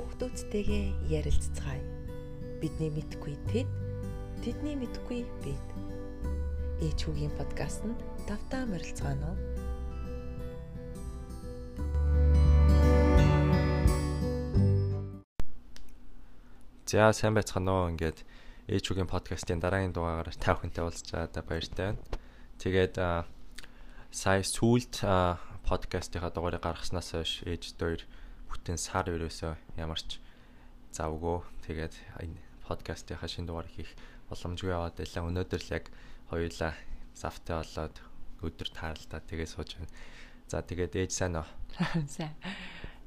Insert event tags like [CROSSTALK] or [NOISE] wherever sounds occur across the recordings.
Хүүхдүүдтэйгээ ярилцгаая. Бидний мэдгүй тэд, тэдний мэдгүй бид. Ээч хүүгийн подкастт давтаа морилцгаано. За сайн байцгаана уу ингээд ээж үгийн подкастын дараагийн дугаагаар та бүхэнтэй уулзч байгаадаа баяртай байна. Тэгээд сая сүүлд подкастынхаа дугаарыг гаргаснаас хойш ээж дээр бүтэн сар өрөөсөө ямарч завгүй. Тэгээд энэ подкастынхаа шинэ дугаар хийх боломжгүй яваад байлаа. Өнөөдөр л яг хоёулаа завтай болоод өдөр тааралдаа тэгээ сууж байна. За тэгээд ээж сайн уу? [LAUGHS] Сайн.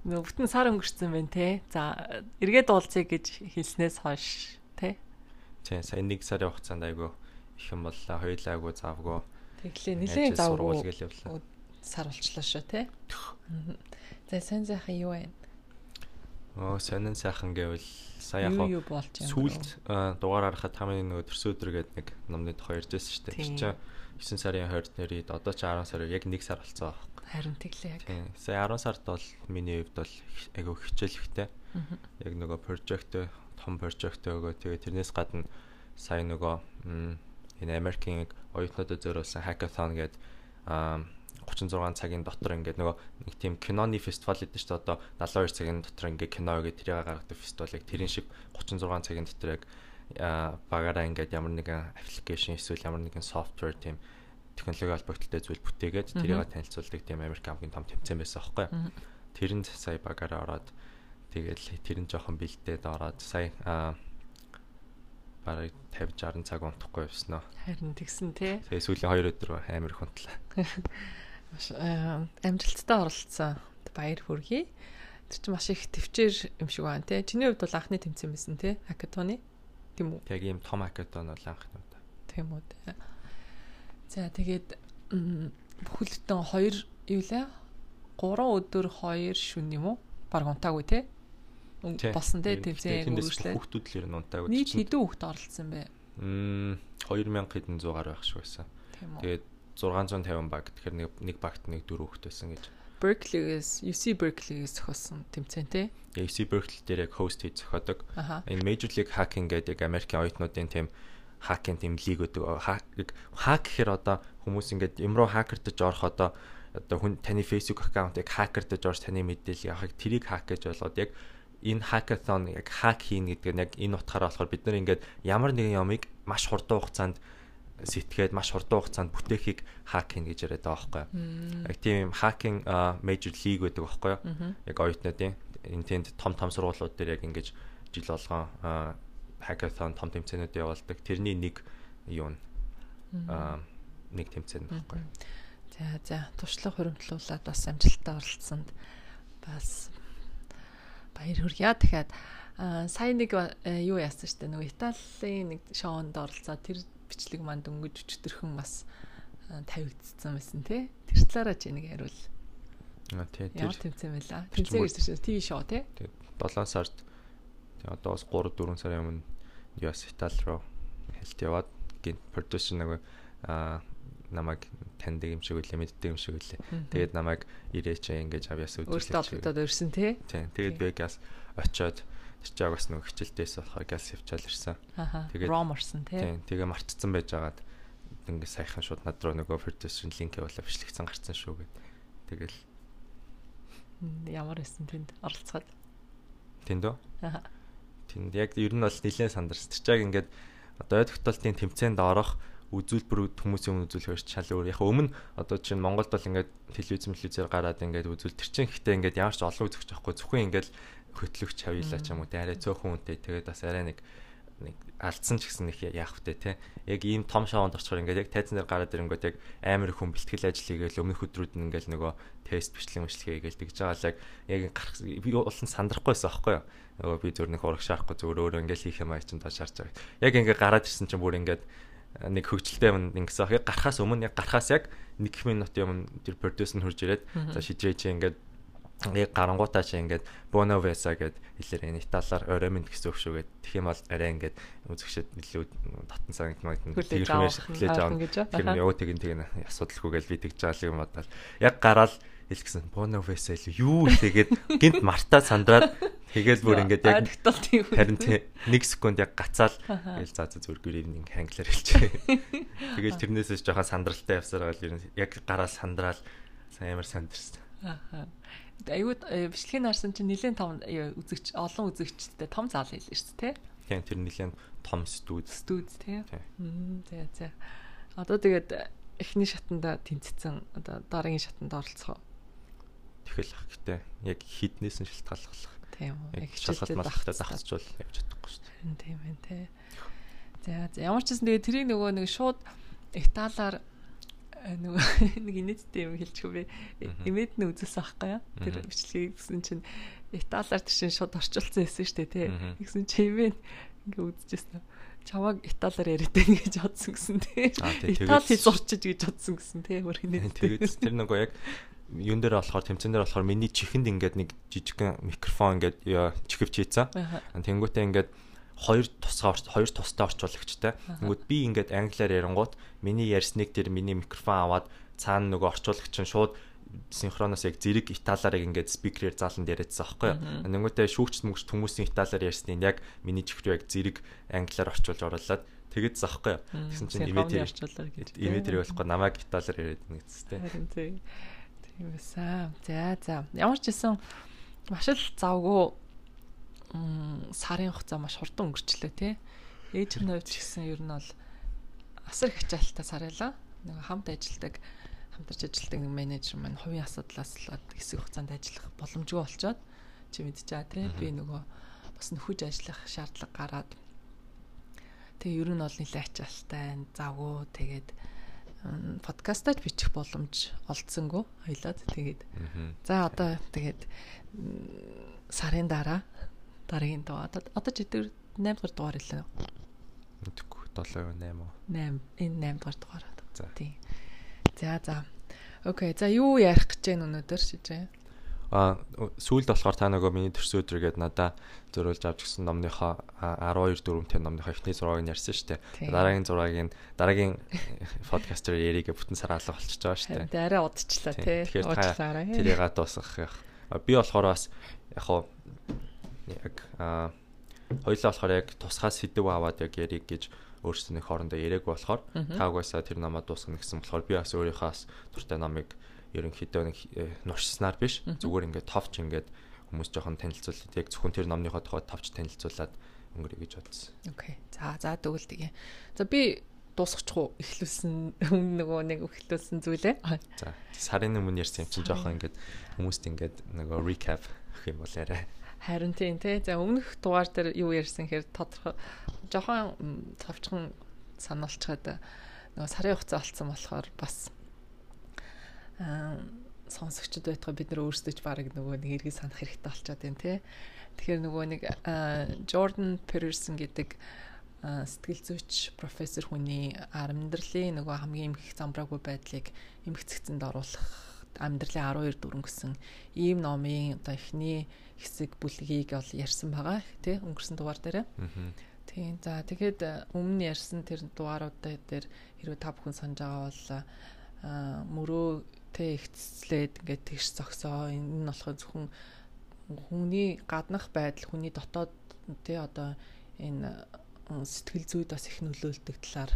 Нөө бүтэн сар өнгөрцөн байна те. За эргээд уулзъя гэж хэлснээс хойш те. Тийм сайн нэг сарын хугацаанд айгу их юм боллоо. Хоёулаа айгу завгүй. Тэглээ нэлээд завгүй сар болчлоо шүү те. За сайн сайхан юу вэ? Оо сонин сайхан гэвэл сая яг сүүлд дугаар харахад тамийн нөгөө төрсө өдөр гээд нэг номны тухай ярьжсэн шүү дээ. Тэр чинь 9 сарын 20-нд нэрээд одоо ч 10 сар яг 1 сар болцсон байхгүй. Харин тэглээ яг. Тийм. Сая 10 сард бол миний хувьд бол айгүй хичээлхтэй. Яг нөгөө прожект том прожект өгөө тэгээ тэрнээс гадна сая нөгөө энэ Америкийн оюутнуудад зориулсан hackathon гэдэг 36 цагийн дотор ингээд нөгөө нэг тийм киноны фестивал гэдэг чинь одоо 72 цагийн дотор ингээд кино гэдэг тэрийг гаргадаг фестивалыг тэрэн шиг 36 цагийн дотор яг багаараа ингээд ямар нэгэн аппликейшн эсвэл ямар нэгэн софтвер тийм технологи холбогдлолтой зүйл бүтээгээд тэрийг танилцуулдаг тийм Америк хамгийн том тэмцээн байсан аахгүй. Тэрэнд сая багаараа ороод тэгэл тэрэн жоохон бэлдээд ороод сая бараг 50 60 цаг унтахгүй явсан нь. Харин тэгсэн тий. Тэгээ сүүлийн 2 өдөр амар их унтлаа. Э, амжилттай оролцсон. Баяр хүргэе. Тэр чинь маш их төвчээр юм шиг байна те. Чиний хувьд бол анхны тэмцээн байсан те. Хакатоны. Тийм үү? Яг ийм том хакатон бол анхны удаа. Тийм үү. За тэгээд бүхэлдэн 2 юу лээ? 3 өдөр 2 шүн юм уу? Бараг унтаагүй те. Болсон те тэмцээн үргэлжлээ. Хүүхдүүд л ер нь унтаагүй. Нийт хэдэн хүүхд оролцсон бэ? Мм 2000 хэдэн 100 гаруй байх шиг байсан. Тэгээд 650 баг. Тэгэхээр нэг нэг багт нэг дөрөв хүүхэд байсан гэж. Berkeley-гээс UC Berkeley-гээс зохиосон тэмцээн тий. UC Berkeley дээр яг хост хийж зохиодог. Энэ Major League Hacking гэдэг Америкийн оюутнуудын тийм хакинг тийм лиг өдөг. Хак гэхээр одоо хүмүүс ингээд юм руу хакердэж орох одоо одоо хүн таны Facebook аккаунтыг хакердэж орж таны мэдээлэл явахыг тэрийг хак гэж болоод яг энэ hackathon яг хак хийн гэдэг нь яг энэ утгаараа болохоор бид нар ингээд ямар нэгэн ямыг маш хурдан хугацаанд сэтгээд маш хурдан хугацаанд бүтээхийг хакинг гэж яриад байгаа байхгүй. Яг тийм хакинг major league гэдэг байхгүй юу? Яг оюутнуудын энэ тэнд том том сургуулиуд дээр яг ингэж жил болгон hackathon том тэмцээнүүд явуулдаг. Тэрний нэг юу нэг тэмцээн байхгүй. За за туршлага хуримтлуулаад бас амжилттай оролцсонд бас баяр хүргье. Тэгэхээр сая нэг юу яасан штэ нөгөө Италийн нэг шоунд оролцоод тэр бичлэг маань дөнгөж өчтөрхөн бас тавигдсан байсан тий. Тэр талаараа чи нэг хариул. Аа тий. Тэр тэмцээн байла. Тэмцээн гэсэн ТV шоу тий. Тий. 7 сард тий одоо бас 3 4 сарын өмнө US Итали руу хэлт яваад гинт продюсер нэг аа намайг таньдаг юм шиг үлээ мэддэг юм шиг үлээ. Тэгээд намайг ирээч ингэж авьяас үзүүлж. Өөртөө олдоод ирсэн тий. Тий. Тэгээд Vegas очиод Чиг бас нөгөө хичээлдээс болохоор галс явчаал ирсэн. Тэгээд ром орсон тий. Тийм. Тэгээ мартцсан байжгаад ингээ саяхан шууд над руу нөгөө продюсерын линк явуулаа бичлэгцэн гарцсан шүү гэд. Тэгэл ямар байсан тэнд оролцоход. Тэнд үү? Аа. Тэнд яг ер нь бол нэлээд сандарсан. Тэр чиг ингээд одоо тогтолтын тэмцээнд орох үзүүлбэр хүмүүсийн өмнө үзүүлэх хоёр шал өөр. Яг өмнө одоо чинь Монголд бол ингээд телевиз телевизээр гараад ингээд үзүүл тэр чинь гэхдээ ингээд ямар ч олон үзэгч байхгүй зөвхөн ингээд хөтлөгч хавилаа ч юм уу те арай цөөхөн үнтэй тэгээд бас арай нэг нэг алдсан ч гэсэн их яах втэ те. Яг ийм том шоунд орчхоор ингээд яг тайзан дээр гараад ирэнгүүт яг амар их хүн бэлтгэл ажил хийгээл өмнөх өдрүүд нь ингээл нөгөө тест бичлэг мэтлэг хийгээл тэгж байгаа л яг яг гарах би улан сандрахгүйсэн аахгүй юу? Нөгөө би зөв нэг ураг шаарахгүй зөв өөрөө ингээл хийх юм аа чинь тоо шаарч байгаа. Яг ингээд гараад ирсэн чинь бүр ингээд нэг хөвгчлөлтэй юм ингэсэн яг гарахаас өмнө яг гарахаас яг 1 минут юм тэр продюсер нь хурж ирээд за шижээ чи ингээд яг гарангуудаа чи ингээд Bono Vesa гэд хэлээр энэ италаар Ороймонд гэсэн үг шүү гэд тэгэх юм бол арай ингээд үзэгчд илүү татан санагдмаг тэгэрхмээр хэлээж байгаа. Тэр нь юу тэгин тэгин асуудалгүй гэж би тэгж байгаа юм бодвол яг гараал хэлчихсэн Bono Vesa илүү юу тэгээд гинт мартаа сандраад Тэгэл бүр ингээд яг. Харин 1 секунд яг гацаал гээл за за good evening англиар хэлчихэ. Тэгэл тэрнээсээ жоохон сандралтай явсараа л ер нь яг гараа сандраал амар сандарсан. Аа. Аюу бичлэгийг харсан чинь нэлээд том үзэгч олон үзэгчтэй том зал хэлсэн шүү дээ тий. Тийм тэр нэлээд том студ. Студ тий. За за. Одоо тэгээд эхний шатанда тэнцсэн одоо дараагийн шатанд оролцох Тэгэл ах гэтээ яг хіднээс нь шалтгааллах. Тийм үү. Яг шалгалт малтай захацчвал явж чадахгүй шүү дээ. Тийм байна те. За ямар ч гэсэн тэгээ тэрийг нөгөө нэг шууд Италиар э, нөгөө нэг инээдтэй юм хэлчихв би. Имэд нь үзүүлсэн аахгүй юу? Тэр бичлэгийг гэсэн чинь Италиар тийш шууд орчуулсан шүү дээ те. Тэгсэн чи имэд ингээ үзчихсэн чаваг италиар яриад байна гэж бодсон гэсэн тий. Итали хэл зурчиж гэж бодсон гэсэн тий. Хөрхинээ. [LAUGHS] Тэгээд тэр нөгөө яг юун дээр болохоор тэмцэн дээр болохоор миний чихэнд ингээд нэг жижигхэн микрофон ингээд чихвч хийцэн. Тэнгүүтээ ингээд хоёр тусгаа хоёр тустай орчуулагчтай. Тэнгүүд би ингээд англиар ярингууд миний ярьсныг тэр миний микрофон аваад цаана нөгөө орчуулагч нь шууд синхроноос яг зэрэг италиарыг ингээд спикерээр зааланд яриадсан аахгүй юу. Тэнгүүтээ шүүгч мөгч хүмүүсийн италиар ярьсныг яг миний чихвч яг зэрэг англиар орчуулж оруулаад тэгээд заахгүй юу. Тэгсэн чинь имэтэр имэтэр болохгүй намайг италиар яриад нэгцтэй. Харин тийм Тийм байсан. За за. Ямар ч гэсэн маш л завгүй сарын хугацаа маш хурдан өнгөрчлөө тий. Ээж нь хувьд ч гэсэн ер нь бол асар их ачаалтаа сарайлаа. Нэг хамт ажилдаг хамтарч ажилдаг нэг менежер маань хувийн асуудлаас л хэсэг хугацаанд ажиллах боломжгүй болчоод чи мэдчихээ тий. Би нөгөө бас нөхөж ажиллах шаардлага гараад тэгээ ер нь бол нэлээд ачаалтай завгүй тэгээд подкастад бичих боломж олдсонгүй хоёлаад тэгээд за одоо тэгээд сарын дараа дараагийн дуу одоо одоо ч өдөр 8 дахь дугаар хэлээ. Мэдгүй 7 8 уу? 8 энэ 8 дахь дугаар. За. Тийм. За за. Окей. За юу ярих гэж байна өнөөдөр шижээ? А сүүлд болохоор та нөгөө миний төрсөн өдөр гээд надаа зөрүүлж авч гисэн номныхоо 12 дөрөвтэй номныхоо эхний зургийг ярьсан шүү дээ. Дараагийн зургийг дараагийн подкастер яригээ бүтэн сар алга болчихж байгаа шүү дээ. Тэгээ арай удчихлаа тий. Тэгэхээр тэрийг дуусгах яг. Би болохоор бас яг хуу яг а хоёлаа болохоор яг тусгай сэдв аваад яг яриг гэж өөрсдөө хоорондоо яриаг болохоор та угаасаа тэр намаа дуусгах гэсэн болохоор би бас өөрийнхөө дуртай номыг ерөнхийдөө нэг э, нуршснаар биш зүгээр ингээд товч ингээд хүмүүс жоохон танилцуулаад яг зөвхөн тэр номныхоо тухай товч танилцуулаад өнгөрөе гэж бодсон. Окей. За за тэгвэл тэгээ. За би дуусгачих уу? Эхлүүлсэн нөгөө нэг эхлүүлсэн зүйлээ. За сарын өмнө ярьсан юм чинь жоохон ингээд хүмүүст ингээд нөгөө recap гэх юм бол яриа. Харин тийм тий. За өмнөх дугаар дээр юу ярьсан хэрэг тодорхой жоохон товчхон сануулчаад нөгөө сарын хугацаа олцсон болохоор бас сонсогчд байтугай бид нар өөрсдөө ч баг нөгөө нэг эргэж санах хэрэгтэй болчиход байна тий. Тэгэхээр нөгөө нэг Jordan Peterson гэдэг сэтгэл зүйч профессор хүний амьдралын нөгөө хамгийн их замбраагүй байдлыг эмгцэгцэнд оруулах амьдралын 12 дүрэн гэсэн ийм номын одоо эхний хэсэг бүлгийг бол ярьсан байгаа тий өнгөрсөн дугаар дээр. Тийм. За тэгэхэд өмнө ярьсан тэр дугааруудаа дээр хэрвээ та бүхэн санаж байгаа бол мөрөө тэ ихцлээд ингээд тэгш зогсоо энэ нь болохоор зөвхөн хүний гаднах байдал хүний дотоод тэ одоо энэ сэтгэл зүйд бас их нөлөөлдөг талаар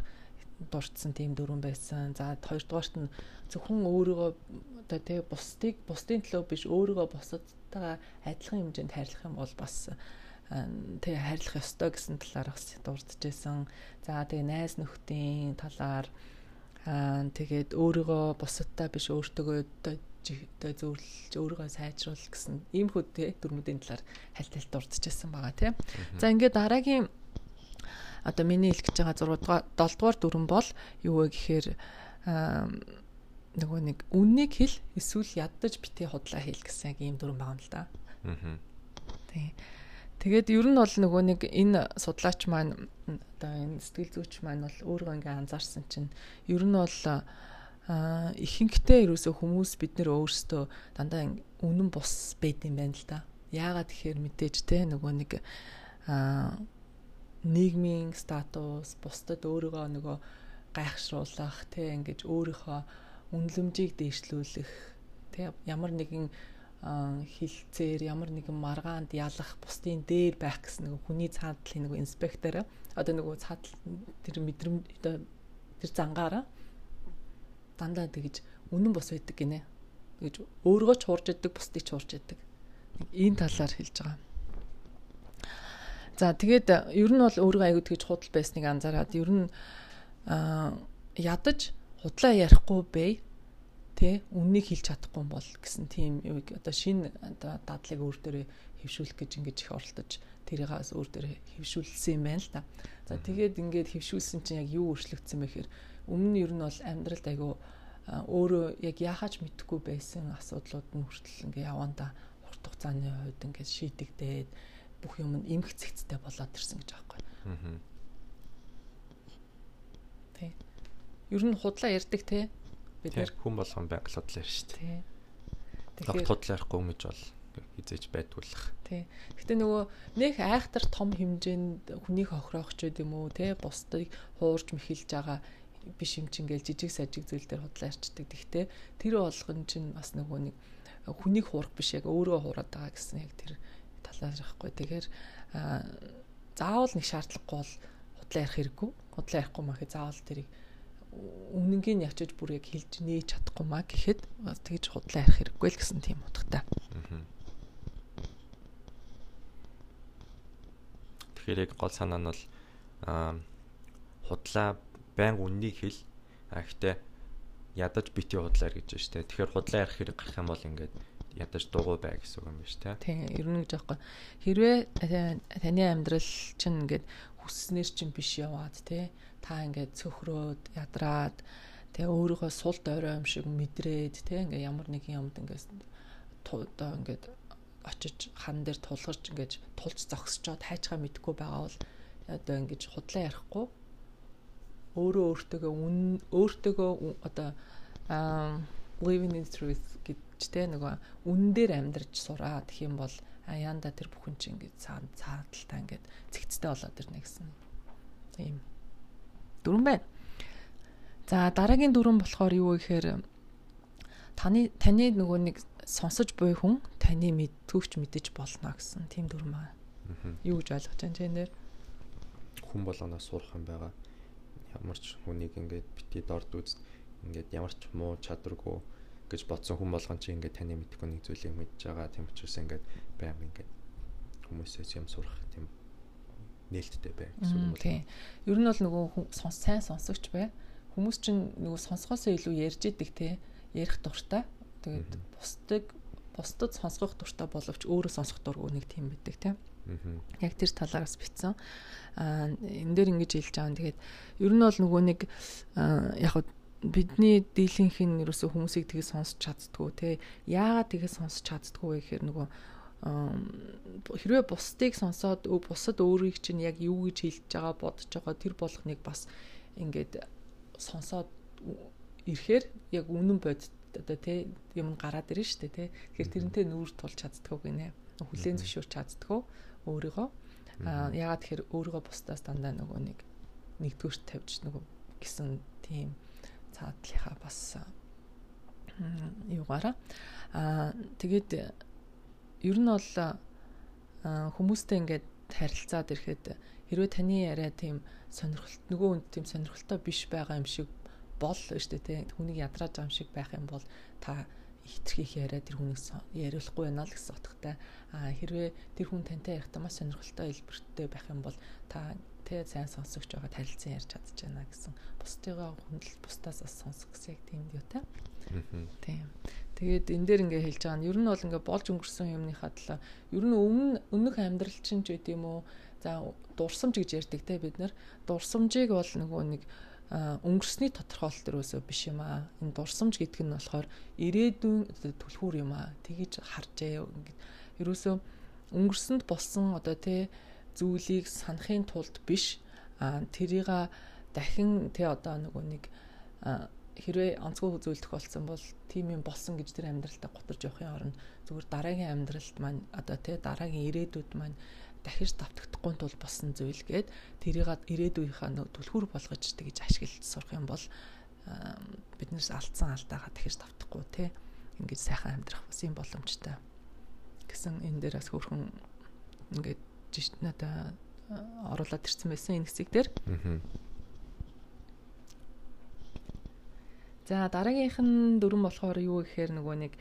дурдсан тийм дөрвөн байсан. За хоёрдугаарт нь зөвхөн өөрийгөө одоо тэгээ бусдыг бусдын төлөө биш өөрийгөө бусадтайгаа адилхан хэмжээнд хайрлах юм бол бас тэгээ хайрлах ёстой гэсэн талаар бас дурдж байсан. За тэгээ найз нөхдийн талаар Аа тэгээд өөрийгөө бусадтай биш өөртөө одоо зөвлөж өөрийгөө сайжруул гэсэн ийм хөө те дөрмөдийн талаар хальт хальт дурдчихсан байгаа тийм. За ингээд дараагийн одоо миний хэлж байгаа 6 дугаар 7 дугаар дүрэн бол юу вэ гэхээр нөгөө нэг үннийг хэл эсвэл яддаж бити худлаа хэл гэсэн ийм дүрэн байгаа юм л да. Аа. Тийм. Тэгээд ер нь бол нөгөө нэг энэ судлаач маань одоо энэ сэтгэл зүйч маань бол өөрөө ингээ анзаарсан чинь ер нь бол а ихэнхдээ ерөөсөө хүмүүс бид нэр өөрсдөө дандаа үнэн бус байд юм байна л да. Яагаад тэгэхээр мэдээж те нөгөө нэг а нийгмийн статус бусдад өөрийгөө нөгөө гайхшруулах те ингэж өөрийнхөө үнэлэмжийг дээшлүүлэх те ямар нэгэн хилцээр ямар нэгэн маргаанд ялах бусдын дээр байх гэсэн нэг хүний цаадлын нэг инспектор одоо нөгөө цаадл тэр мэдрэмж одоо тэр зангаараа дандаа тэгж үнэн бос байдаг гинэ. Тэгж өөргөө ч хуурж идэг, бусдыг ч хуурж идэг. Энэ талаар хэлж байгаа. За тэгээд ер нь бол өөрийгөө аягүй тэгж худал байсныг анзаараад ер нь ядаж худлаа ярихгүй бай тэ үннийг хэлж чадахгүй юм бол гэсэн тийм одоо шинэ одоо дадлыг өөр дээрээ хөвшүүлэх гэж ингэж их оролдож тэрийгээс өөр дээрээ хөвшүүлсэн юм байна л да. За тэгээд ингээд хөвшүүлсэн чинь яг юу өөрчлөгдсөн бэ гэхээр өмнө нь ер нь бол амьдралд айгүй өөрөө яг яахаач мэдэхгүй байсан асуудлууд нь хүртэл ингээ яванда урт хугацааны хувьд ингээд шийдэгдээд бүх юм нь эмх цэгцтэй болоод ирсэн гэж байгаа байхгүй. Аа. Тэ. Ер нь худлаа ярддаг те бид нэр хүн болгон байг судлаа шүү дээ. Тэгэхээр худлаа ярихгүй юм гэж бол хизээж байдгуулах. Тий. Гэтэ нөгөө нэг айхтар том хэмжээнд хүнийг хохироох ч гэдэм үү те бусдыг хуурж мэхэлж байгаа биш юм чинь гээл жижиг сажиг зүйл дээр худлаа ярьцдаг. Тэгтээ тэр болгон чинь бас нөгөө нэг хүнийг хуурах биш яг өөрөө хуураад байгаа гэсэн яг тэр талаар ярихгүй. Тэгэхээр заавал нэг шаардлагагүй бол худлаа ярих хэрэггүй. Худлаа ярихгүй махи заавал тэрийг өмнөнгийн ячиж бүр яг хэлж нээж чадахгүй маа гэхэд тэгж худлаа ярих хэрэггүй л гэсэн тийм утгатай. Тэгэхээр яг гол санаа нь бол худлаа байн үннийг хэл а гэхдээ ядаж бити худлаар гэж байна шүү дээ. Тэгэхээр худлаа ярих хэрэг гарах юм бол ингээд ядаж дугуй бай гэсэн үг юм байна шүү дээ. Тийм, ер нь гэж аахгүй. Хэрвээ таны амьдрал чинь ингээд хүсснээр чинь биш яваад тий та ингээд цөхрөөд ядраад тэгээ өөрийгөө сул дойроо юм шиг мэдрээд тэгээ ингээ ямар нэгэн юмд ингээс одоо ингээд очиж хан дээр тулгарч ингээд тулж зогсчоод хайчгаа мэдгүй байгаа бол одоо ингэж худлаа ярихгүй өөрөө өөртөөгөө үн өөртөөгөө одоо living in truth гэж тэ нөгөө үнэн дээр амьдарч сураа гэх юм бол аяанда тэр бүхэн чинь ингээд цаад цаадaltaа ингээд цэгцтэй болоод ирнэ гэсэн. Тийм дөрвөн байна. За дараагийн дөрвөн болохоор юу гэхээр таны таны нөгөө нэг сонсож буй хүн таны мэдтгүүч мэдэж болно гэсэн тийм дөрвөн байна. Юу гэж ойлгож байна ч нэр хүн болгоноос сурах юм байгаа. Ямар ч хүнийг ингээд бити дорд үз ингээд ямар ч муу чадваргүй гэж бодсон хүн болгон чи ингээд таны мэдхгүй нэг зүйлийг мэдж байгаа. Тийм учраас ингээд байнга ингээд хүмүүсээс юм сурах тийм нээлттэй бай гэсэн үг тийм. Ер нь бол нөгөө сонс сайн сонсогч бай. Хүмүүс чинь нөгөө сонсгоосоо илүү ярьж идэг те ярих дуртай. Тэгээд бусдыг бусдад сонсгох дуртай боловч өөрөө сонсох дурггүй нэг тийм байдаг те. Яг тэр талаараас битсэн. Аа энэ дээр ингэж хэлж байгаа юм. Тэгээд ер нь бол нөгөө нэг яг бидний дийлэнх нь ерөөсөө хүмүүсийг тэгээ сонсч чаддгүй те яагаад тэгээ сонсч чаддгүй вэ гэхээр нөгөө хэрвээ бусдыг сонсоод бусад өөрийг чинь яг юу гэж хэлж байгаа бодож байгаа тэр болгоныг бас ингээд сонсоод ирэхээр яг үнэн бодит одоо тий юм гараад ирнэ шүү дээ тий тэгэхээр тэрнтэй нүүр тулж чаддгүй гинэ. Хүлэн зөвшөөрч чаддгүй өөрийгөө. Аа ягаад тэгэхээр өөрийгөө бусдаас дандаа нөгөө нэг нэгдүгüрт тавьж нөгөө гэсэн тийм цаадлынхаа бас юугаараа. Аа тэгээд ер нь бол хүмүүстэй ингээд харилцаад ирэхэд хэрвээ таны яриа тийм сонирхолт нөгөө хүнд тийм сонирхолтой биш байгаа юм шиг бол дээ тийм хүнийг ядрааж байгаа юм шиг байх юм бол та хитрхийх яриа тэр хүнийг яриулахгүй байна л гэсэн утгатай. А хэрвээ тэр хүн тантай ярихдаа маш сонирхолтой хэлбэртэй байх юм бол та тэ сайн сонсогч байгаа танилцсан ярьж чадчихна гэсэн бусдыгаа хүндэл бусдаас бас сонсох гэсэн яг тийм юу та тийм Тэгээд энэ дээр ингээ хэлж байгаа нь ер нь бол ингээ болж өнгөрсөн юмныхаа талаа ер нь өмнө өмнөх амьдрал чинь ч гэдэм үү? За дурсамж гэж ярьдаг те бид нар. Дурсамжийг бол нөгөө нэг өнгөрсний тодорхойлолт төрөөсөө биш юм аа. Энэ дурсамж гэдэг нь болохоор ирээдүйн түлхүүр юм аа. Тэгэж харжээ ингээд. Ерөөсөө өнгөрсөнд болсон одоо тий зүйлийг санахын тулд биш. А тэрийг дахин тий одоо нөгөө нэг хэрвээ онцгой зүйл тохиолдсон бол тийм юм болсон гэж тэр амьдралтаа готарж явахын оронд зүгээр дараагийн амьдралд маань одоо тий дараагийн ирээдүйд маань дахиж давтагдахгүй тул болсон зүйл гээд тэрийг ирээдүйнхаа түлхүүр болгож тэгж ашиглаж сурах юм бол биднээс алдсан алдаагаа дахиж давтахгүй тий ингэж сайхан амьдрах бас юм боломжтой. гэсэн энэ дээр бас хөрхөн ингээд жишээ надаа оруулаад ирсэн байсан энэ хэсэг дээр. За дараагийнх нь дөрөн болохоор юу гэхээр нөгөө нэг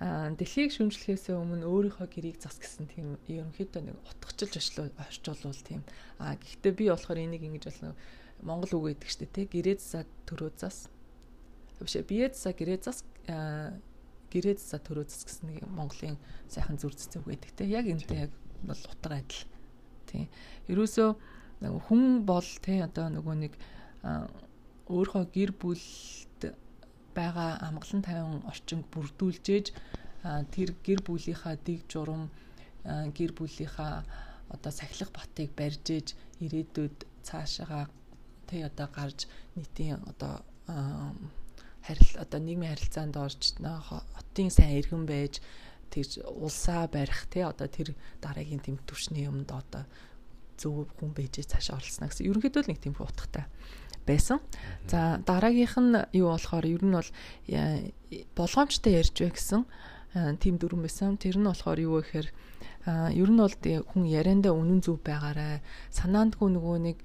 дэлхийг шүмжлэхээс өмнө өөрийнхөө гэрийг зас гэсэн тийм ерөнхийдөө нэг утгачлж орчуулвал тийм. А гэхдээ би болохоор энийг ингэж бол Монгол үг гэдэг штэ тий гэрээ засаа төрөө зас. Биш бие засаа гэрээ зас гэрээ засаа төрөө зас гэсэн нэг Монголын сайхан зүр цэцэг байдаг тий яг энэтэй яг бол утга адил тий ерөөсөө хүн бол тий одоо нөгөө нэг өөрийнхөө гэр бүлд байгаа амгалан тайван орчинг бүрдүүлжээж тэр гэр бүлийнхаа дэг журам гэр бүлийнхаа одоо сахилах батыг барьжээж ирээдүйд цаашаага тий одоо гарч нийтийн одоо харил одоо нийгмийн харилцаанд орж хотын сайн иргэн байж тэр улсаа барих тий одоо тэр дараагийн тэм төвшний юмд одоо зөв хүн бэжээ цаашаа оролцсон гэсэн. Ерөнхийдөө л нэг тийм утгатай байсан. За дараагийнх нь юу болохоор ер нь бол э, болгоомжтой ярьж бай гэсэн тийм дүрэн байсан. Тэр нь болохоор юу гэхээр ер нь бол хүн яриандаа үнэн зөв байгаарай. Санаандгүй нөгөө нэг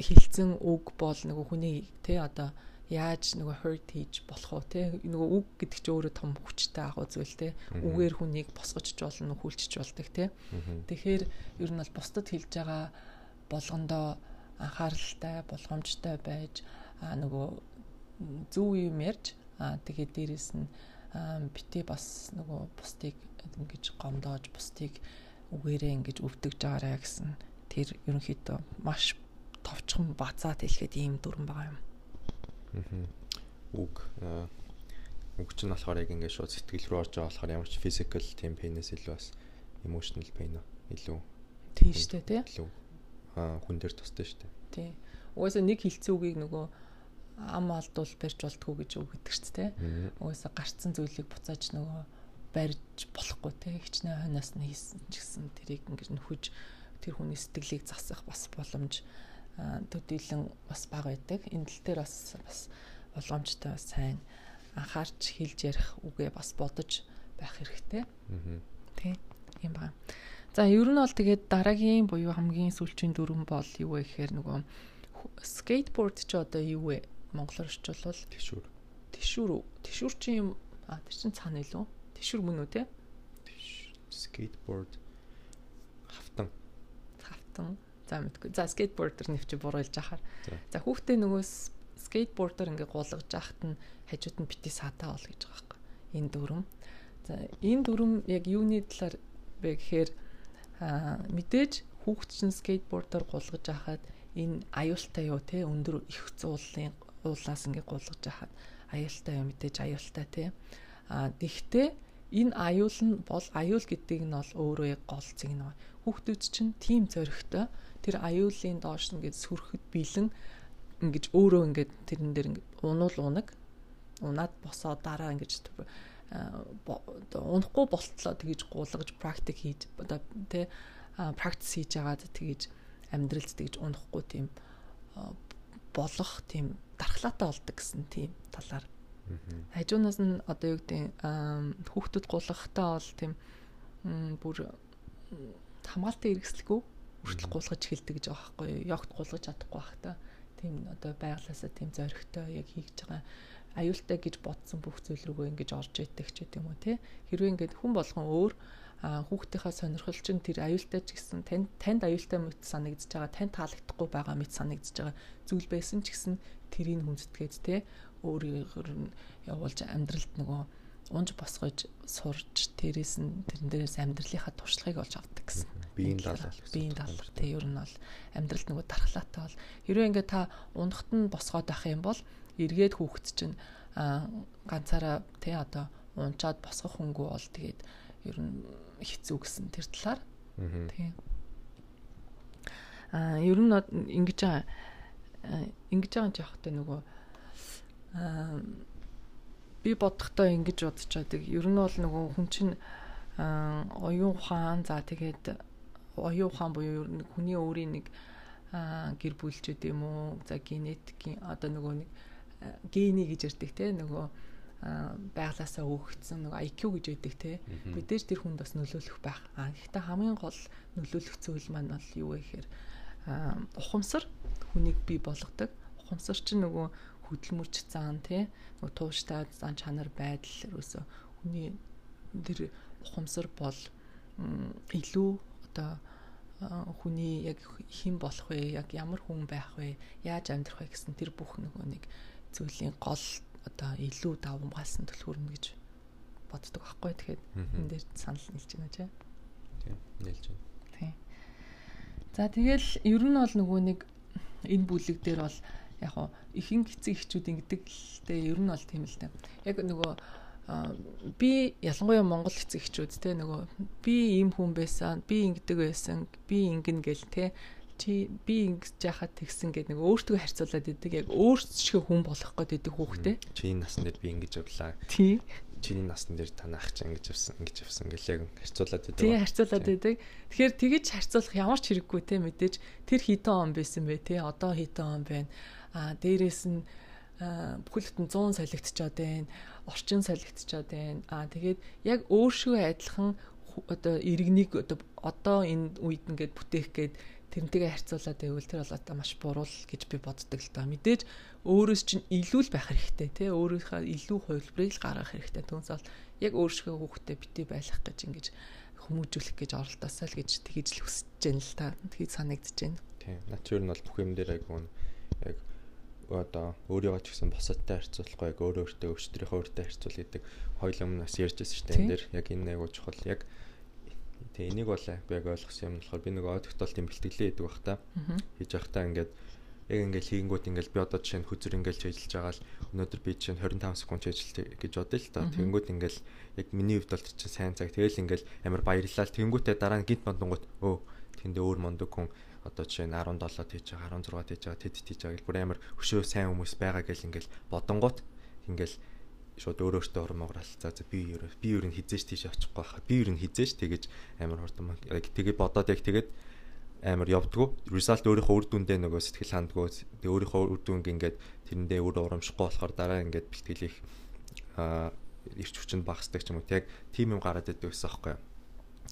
хилцэн үг бол нөгөө хүний тий одоо яаж нөгөө hurt хийж болох уу те нөгөө үг гэдэг чинь өөрөө том хүчтэй агуу зүйл те үгээр хүнийг босгож болно хүлчж болдог те тэгэхээр ер нь бол бусдад хэлж байгаа болгондоо анхааралтай болгоомжтой байж нөгөө зөв юм ярьж тэгээд дээрэс нь бити бас нөгөө бусдыг ингэж гомдоож бусдыг үгээрээ ингэж өвдөгж байгаарэ гэсэн тэр ерөнхийдөө маш товчхон бацаад хэлэхэд ийм дүрэн байгаа юм. Үг үг чинь болохоор яг ингээд шууд сэтгэл рүү орж байгаа болохоор ямар ч physical тийм pain-ээс илүү бас emotional pain илүү тийм шүү дээ тий. Илүү аа хүн дээр тустай шүү дээ. Тий. Угаасаа нэг хилцэн үгийг нөгөө ам алдуул барьж болтгүй гэж үг гэдэг шүү дээ. Угаасаа гарцсан зүйлийг буцааж нөгөө барьж болохгүй тий. Хичнээн хойноос нь хийсэн ч гэсэн тэрийг ингэж нөхөж тэр хүний сэтгэлийг засах бас боломж төдийлөн бас бага байдаг. Энэ тал дээр бас бас боломжтой сайн анхаарч хэлж ярих үгээ бас бодож байх хэрэгтэй. Аа. Тий. Ийм байна. За ер нь бол тэгээд дараагийн буюу хамгийн сүүлчийн дүрэн бол юу вэ гэхээр нөгөө скейтборд ч одоо юу вэ? Монголоор орчуулвал тишүр. Тишүр үү? Тишүр чи юм а тэр чин цаана илүү. Тишүр мөн үү те? Скейтборд хавтан. Хавтан. За мэдгүй. За скейтбордер нэвч буруулж ахаар. За хүүхдээ нөгөө скейтбордер ингээ гулгаж яхад нь хажууд нь бити саатаа бол гэж байгаа байхгүй. Энэ дүрм. За энэ дүрм яг юуны талаар бэ гэхээр Аа мэдээж хүүхд чинь скейтбордоор гулгаж байхад энэ аюултай юу те өндөр их зуулын уулаас ингээ гулгаж байхад аюултай юу мэдээж аюултай те. А тэгтээ энэ аюул нь бол аюул гэдэг нь бол өөрөө гол зэгнэ хүүхдүүд чинь тийм зөрөгтэй тэр аюулын доош ингээд сүрхэд бэлэн ингэж өөрөө ингээд тэрэн дээр ингээд унуул унаг унаад босоо дараа ингэж унахгүй болтлоо тэгэж гуулгаж практик хийж одоо тэ практис хийж агаад тэгэж амьдралд тэгэж унахгүй тийм болох тийм дархлаатай болдог гэсэн тийм талаар хажуунаас нь одоо юу гэдэг хүүхдүүд гулгахтаа бол тийм бүр хамгаалалтын хэрэгслэхгүй хүртэл гулгаж эхэлдэг гэж байгаа байхгүй юу. Ягт гулгаж чадахгүй байх та. Тийм одоо байглаасаа тийм зоригтой яг хийж байгаа аюултай гэж бодсон бүх зүйл рүүгээ ингэж орж идэг ч гэдэм үү те хэрвээ ингээд хүн болгон өөр хүүхдийнхаа сонирхол чинь тэр аюултай ч гэсэн танд танд аюултай мэт санагдаж байгаа танд таалагдахгүй байгаа мэт санагдаж байгаа зүйл байсан ч гэсэн тэрийг хүндэтгээд те өөрөөр нь явуулж амьдралд нөгөө унж босгож сурж тэрээс нь тэрэн дээрээс амьдралынхаа туршлагыг олж авдаг гэсэн. Биеийн даалгал. Биеийн даалгал тий ер нь бол амьдралд нөгөө дархлаатай бол хэрвээ ингээд та унахт нь босгоод байх юм бол эргээд хүүхэд чинь ганцаараа тий одоо унчаад босгох хөнгөө бол тэгээд ер нь хэцүү гэсэн тэр талаар. Тий. А ер нь ингэж байгаа ингэж байгаа жоохтой нөгөө би бодохдоо ингэж бодож байдаг ер нь бол нөгөө хүн чинь оюун ухаан за тэгээд оюун ухаан буюу ер нь хүний өөрийн нэг гэр бүлчүүд юм уу за генетикийн одоо нөгөө нэг гений гэж ярьдаг те нөгөө байглаасаа өгөгдсөн нэг IQ гэж байдаг те. Мэдээж тэр хүнд бас нөлөөлөх байх. А гэхдээ хамгийн гол нөлөөлөх зүйл маань бол юу вэ гэхээр ухамсар хүнийг бий болгодог. Ухамсар чинь нөгөө хөдөлмөрч зан тий нөгөө тууштай зан чанар байдал ерөөсө хүний тэр ухамсар бол илүү одоо хүний яг хэн болох вэ яг ямар хүн байх вэ яаж амьдрах вэ гэсэн тэр бүх нөгөө нэг зүйлийн гол одоо илүү давмгаасан төлхөрнө гэж боддог байхгүй. Тэгэхээр энэ дээр санал нийлж байна ч тийм нийлж байна. Тийм за тэгэл ер нь бол нөгөө нэг энэ бүлэг дээр бол яг хоо ихэнх эцэг эхчүүд ингэдэг л дээ ер нь бол тийм л дээ. Яг нөгөө би ялангуяа монгол эцэг эхчүүд те нөгөө би ийм хүн байсан би ингэдэг байсан би ингэн гэл те чи би ингэж яхад тэгсэн гэдэг нэг өөртөө харьцуулаад идэг. Яг өөрсдөө хүн болох гээд идэг хүүхдээ чи энэ насн дээр би ингэж явлаа. Тий. Чиний насн дээр танах чи ингэж явсан ингэж явсан гэл яг харьцуулаад идэг тий харьцуулаад идэг. Тэгэхээр тэгэж харьцуулах ямар ч хэрэггүй те мэдээж. Тэр хитэн он байсан бэ те? Одоо хитэн он байна. А дээрэс нь бүхэл бүтэн 100 солигдчиход байна. Орчин солигдчиход байна. А тэгээд яг өөршөө адилхан одоо иргэнийг одоо одоо энэ үед ингээд бүтээх гээд тэрнтэйгээ харьцуулаад байвал тэр бол одоо маш буруу гэж би боддог л доо. Мэдээж өөрөөс чинь илүү л байх хэрэгтэй тий өөрийнхөө илүү хувилбарыг л гаргах хэрэгтэй. Түүнээс бол яг өөрсгөө хүүхдэд битий байх гэж ингэж хүмүүжүүлэх гэж оролдоосаа л гэж тэгэж л хүсэж байна л та. Тэгэж санагдаж байна. Тийм. Наач юу нь бол бүх юм дээр гоо яг одоо өөрийгөө ч гэсэн босоттой харьцуулахгүй яг өөрөө өөртөө өвчтөрийнхөө өөртөө харьцуул гэдэг хоёул өмнөөс ярьжсэн шүү дээ. Энэ дээр яг энэ айгуу чухал яг Тэгээ энийг бол яг ойлгосон юм болохоор би нэг одогтолтын бэлтгэлээ хийдэг бах та. Хийж явахдаа ингээд яг ингээд хийнгүүт ингээд би одоо жишээ нь хүзэр ингээд чэйжилж байгаа л өнөөдөр би жишээ нь 25 секунд чэйжилт гэж бодъё л та. Тэнгүүт ингээд яг миний хувьд бол чинь сайн цаг. Тэгэл ингээд амар баярлал. Тэнгүүтээ дараа нь гинт мондонгууд өө тэндээ өөр мондог хүн одоо жишээ нь 17 хийж байгаа 16 хийж байгаа тэд хийж байгаа гэл бүр амар өшөө сайн хүмүүс байгаа гэл ингээд бодонгууд ингээд шууд өөрөө өөртөө ормоогоор алцаа за би юу би юу н хизээш тийш очихгүй байхаа би юу н хизээш тэгэж амар хурдан яг тэгээ бодоод яг тэгээд амар явдггүй. Result өөрийнхөө үр дүндээ нөгөө сэтгэл хандггүй. Тэгээ өөрийнхөө үр дүнг ингээд тэрэндээ өөрөө урамшихгүй болохоор дараа ингээд бэлтгэлийг а ирч хүчинд багасдаг ч юм уу. Яг тийм юм гараад идэв гэсэн аахгүй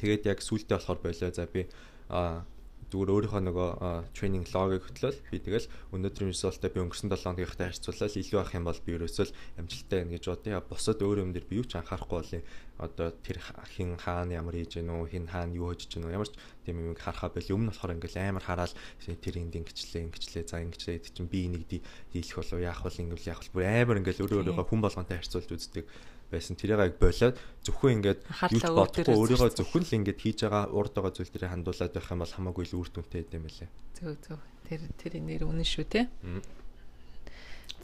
тэгээд яг сүултээ болохоор болоо. За би а зүгээр өөрийнхөө нөгөө тренинг логыг хөтлөөл би тэгэл өнөөдрийн resultаа би өнгөрсөн 7 хоногийнхтай харьцуулаад илүү авах юм бол би ерөөсөө амжилттай байна гэж бодъё. Босод өөр юм дээр би юу ч анхаарахгүй болъё. Одоо тэр хин хаана ямар хийж гэнэ үү, хин хаана юу хийж гэнэ үү, ямар ч тийм юм харахаа байл. Өмнө болохоор ингээл амар хараал тэр энд ингэчлээ, ингэчлээ, за ингэчлээ гэдэг чинь би энийг дийлэх болов яах вэ, ингэвэл яах вэ. Бүр амар ингээл өөрөө өөрийгөө хүн болгонтэй харьцуулж үздэг байсан. Тэрийг болоод зөвхөн ингээд юу бодохгүй өөрийгөө зөвхөн л ингээд хийж байгаа урд байгаа зүйл дээр хандуулаад байх юм бол хамаагүй л үр дүнтэй юм байлээ. Зөв зөв. Тэр тэр нэр үнэн шүү те.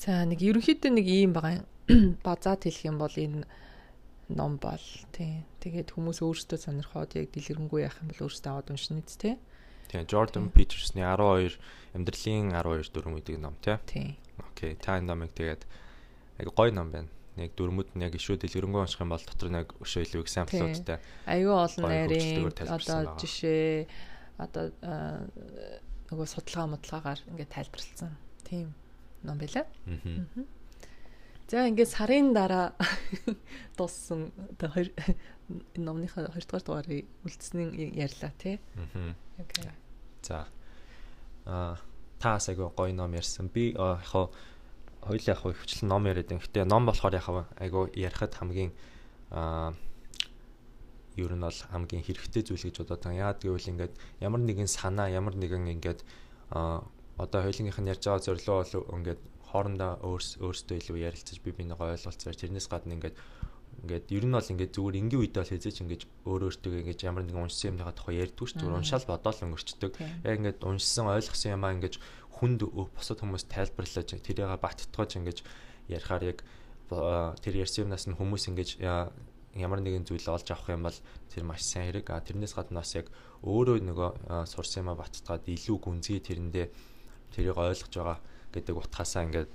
За нэг ерөнхийдөө нэг ийм байгаа [CLEARS THROAT] базаад хэлэх юм бол энэ ном бол тий. Тэгээд хүмүүс өөрсдөө сонирхоод яг дэлгэрэнгүй яах юм бол өөрсдөө аваад уншина үст тий. Тийм Jordan Peterson-ы 12 амьдралын 12 дүрм гэдэг ном тий. Тийм. Окей. Та энэ номыг тэгээд яг гоё ном байна яг дөрмөд нь яг ишүү дэлгэрэнгүй унших юм бол дотор нэг өшөө илүү экзамплуудтай. Аюу олон нарийн одоо жишээ одоо нөгөө судалгаа модлагаар ингээд тайлбарлсан. Тийм ном байлаа. За ингээд сарын дараа [LAUGHS] дууссан одоо хоёр [LAUGHS] номныхаа 2 дугаар дугаарыг үлдсэний ярьлаа тий. Окей. За. Аа таас айгу гоё ном ярьсан. Би яг хоёул яг хөвчлэн ном яриад байна. Гэтэ ном болохоор яг айгу ярихад хамгийн аа ер нь бол хамгийн хэрэгтэй зүйл гэж бодоод байгаа. Яагаад гэвэл ингээд ямар нэгэн санаа, ямар нэгэн ингээд аа одоо хоёулынх нь ярьж байгаа зорилго бол ингээд хоорондоо өөрс өөрсдөө илүү ярилцаж би бинийг ойлголцоор тэрнээс гадна ингээд ингээд ер нь бол ингээд зүгээр энгийн үед бол хэзээ ч ингээд өөр өөртөө ингээд ямар нэгэн уншсан юмныхаа тухай ярьдгүй шүү дээ. Уншаал бодоол өнгөрчдөг. Яг ингээд уншсан ойлгосон юмаа ингээд хүнд бусад хүмүүс тайлбарлаж тэрийг баттгаж ингэж ярихаар яг тэр ярьсан юмнаас нь хүмүүс ингэж ямар нэгэн зүйл олж авах юм бол тэр маш сайн хэрэг. А тэрнээс гадна бас яг өөрөө нөгөө сурсан юмаа баттгаад илүү гүнзгий тэрэндээ тэрийг ойлгож байгаа гэдэг утгаасаа ингээд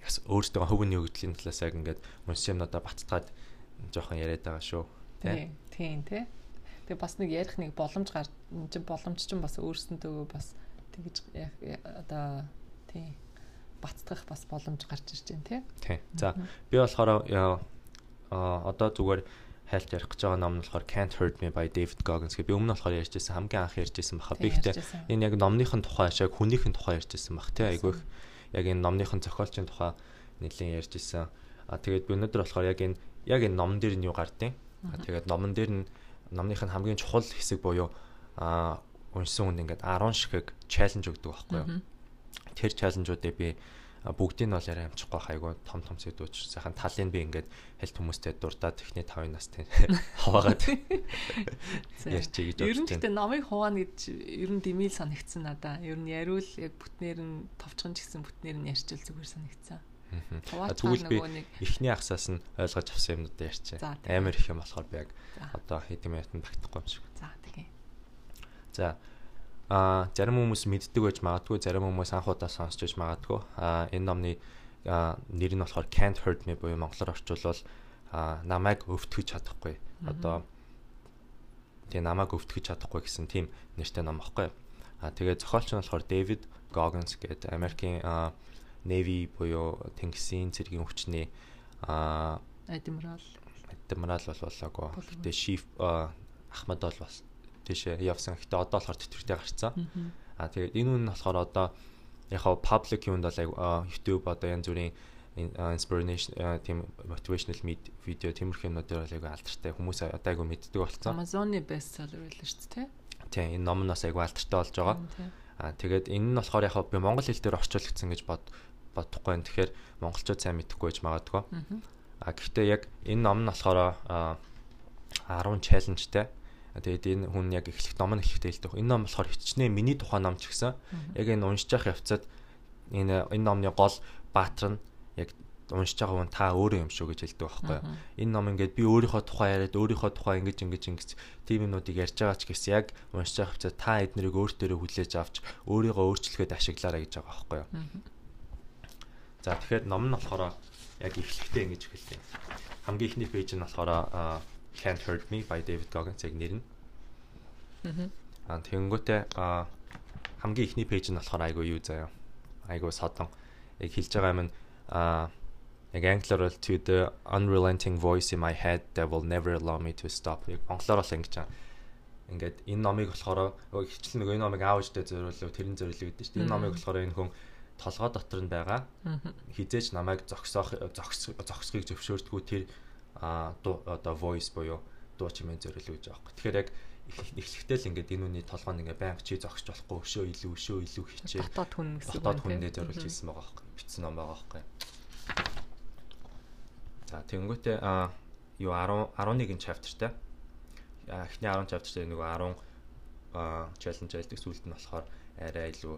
бас өөртөө хөвгний өгдлийн талаас яг ингээд уншсан юмнуудаа баттгаад жоохон яриад байгаа шүү. Тийм тийм тий. Тэгээ бас нэг ярих нэг боломж гар боломж чинь бас өөрсөндөө бас тэгэж одоо тий бацдах бас боломж гарч ирж байна тий. Тий. За би болохоор одоо зүгээр хайлт ярих гэж байгаа ном нь болохоор Can't Hurt Me by David Goggins гэх би өмнө болохоор ярьжсэн хамгийн анх ярьжсэн баха. Би ихтэй энэ яг номныхын тухай ашиг хүнийхэн тухай ярьжсэн бах тий айгүй их яг энэ номныхын зохиолчийн тухай нэлийн ярьжсэн. А тэгээд би өнөөдөр болохоор яг энэ яг энэ номон дээр нь юу гардیں۔ А тэгээд номон дээр нь номныхын хамгийн чухал хэсэг буюу а уншсан хүн ингээд 10 шигэг чаленж өгдөг байхгүй юу. Тэр чаленжуудыг би бүгдийг нь бол яриа амжихгүй хайгуу том том сэдвүүч сайхан талын би ингээд хальт хүмүүстэй дурдаад техний 5 нас тийм [LAUGHS] хаваагаад ярьчих гэж байна. Ер нь гэхдээ номыг хуваана гэж ер нь димил санагдсан надаа. Ер нь яриул яг бүтнээр нь товчхон ч гэсэн бүтнээр нь ярьчил зүгээр санагдсан. Тэгвэл би эхний ахсаас нь ойлгож авсан юмнуудаа ярьчаа. Амар их юм болохоор би яг одоо хэдэн минутанд багтахгүй юм шиг. За. За а зарим хүмүүс мэддэг байж магадгүй зарим хүмүүс анхудаа сонсч байж магадгүй. А энэ номны нэр нь болохоор Can't Hurt Me буюу монголоор орчуулвал намайг өвтгөж чадахгүй. Одоо тэгээ намайг өвтгөж чадахгүй гэсэн тийм нэртэй ном аахгүй. А тэгээ зохиолч нь болохоор David Goggins гэдэг Америкийн Navy буюу тэнгисийн цэргийн хүчний адмирал. Адмирал бол болоогүй гэтээ Chief Ахмад бол тийшээ явсан. Гэтэ одоо болохоор тэтгэртэй гарцсан. Аа тэгээд энэ үн нь болохоор одоо яг хав public юунд бол YouTube одоо янз бүрийн inspiration тийм motivational видео тиймэрхүү юмнуудаар бол айгүй алдартай хүмүүс одоо айгүй мэддэг болсон. Amazon-ы bestseller байлаа шүү дээ. Тийм энэ ном нь бас айгүй алдартай болж байгаа. Аа тэгээд энэ нь болохоор яг би монгол хэл дээр орчуулагдсан гэж бод бодохгүй байна. Тэгэхээр монголчууд сайн мэдэхгүй байж магадгүй. Аа гэхдээ яг энэ ном нь болохоор 10 challenge-тай. Тэгээд энэ хүн яг эхлэх ном нь эхлэхдээ хэлдэг. Энэ ном болохоор хичнээн миний тухайн ном ч гэсэн яг энэ уншиж явах явцад энэ энэ номны гол баатар нь яг уншиж байгаа хүн та өөрөө юм шүү гэж хэлдэг байхгүй юу. Энэ ном ингээд би өөрийнхөө тухай яриад өөрийнхөө тухай ингэж ингэж ингэж тийм юмнуудыг ярьж байгаа ч гэсэн яг уншиж байгаа хэвчээ та эднэрийг өөртөө хүлээж авч өөрийгөө өөрчлөхөд ашиглаарай гэж байгаа байхгүй юу. За тэгэхээр ном нь болохоор яг эхлэхдээ ингэж хэлдэг. Хамгийн ихний пэйж нь болохоор Can't Hurt Me by David Goggins яг нэр нь. Аа тэгэнгүүтээ хамгийн ихний пэйж нь болохоор айгүй юу заяа. Айгүй содон. Яг хэлж байгаа юм аа яг англиар бол to the unrelenting voice in my head that will never allow me to stop. Яг монголоор бол ингэж байгаа ингээд энэ номыг болохоор хичлэн нөгөө энэ номыг аавчтай зориулв тэрэн зориулв гэдэг чинь энэ номыг болохоор энэ хүн толгой дотор нь байгаа хизээч намайг зогсоох зогсохыг зөвшөөрдгүү тэр а одоо voice буюу дуу чимээ зориулж байгаа байхгүй. Тэгэхээр яг эхлэхдээ л ингээд энэ үний толгойн ингээд байнга чи зогсож болохгүй өшөө илүү өшөө илүү хичээ. Дотоод хүн гэсэн. Дотоод хүндээ зориулж хэлсэн байгаа байхгүй. Бичсэн ном байгаа байхгүй. За тэгэнгүүтээ а юу 10 11 chapterтай. Эхний 10 chapterтай нөгөө 10 challenge айлдаг сүлд нь болохоор арай илүү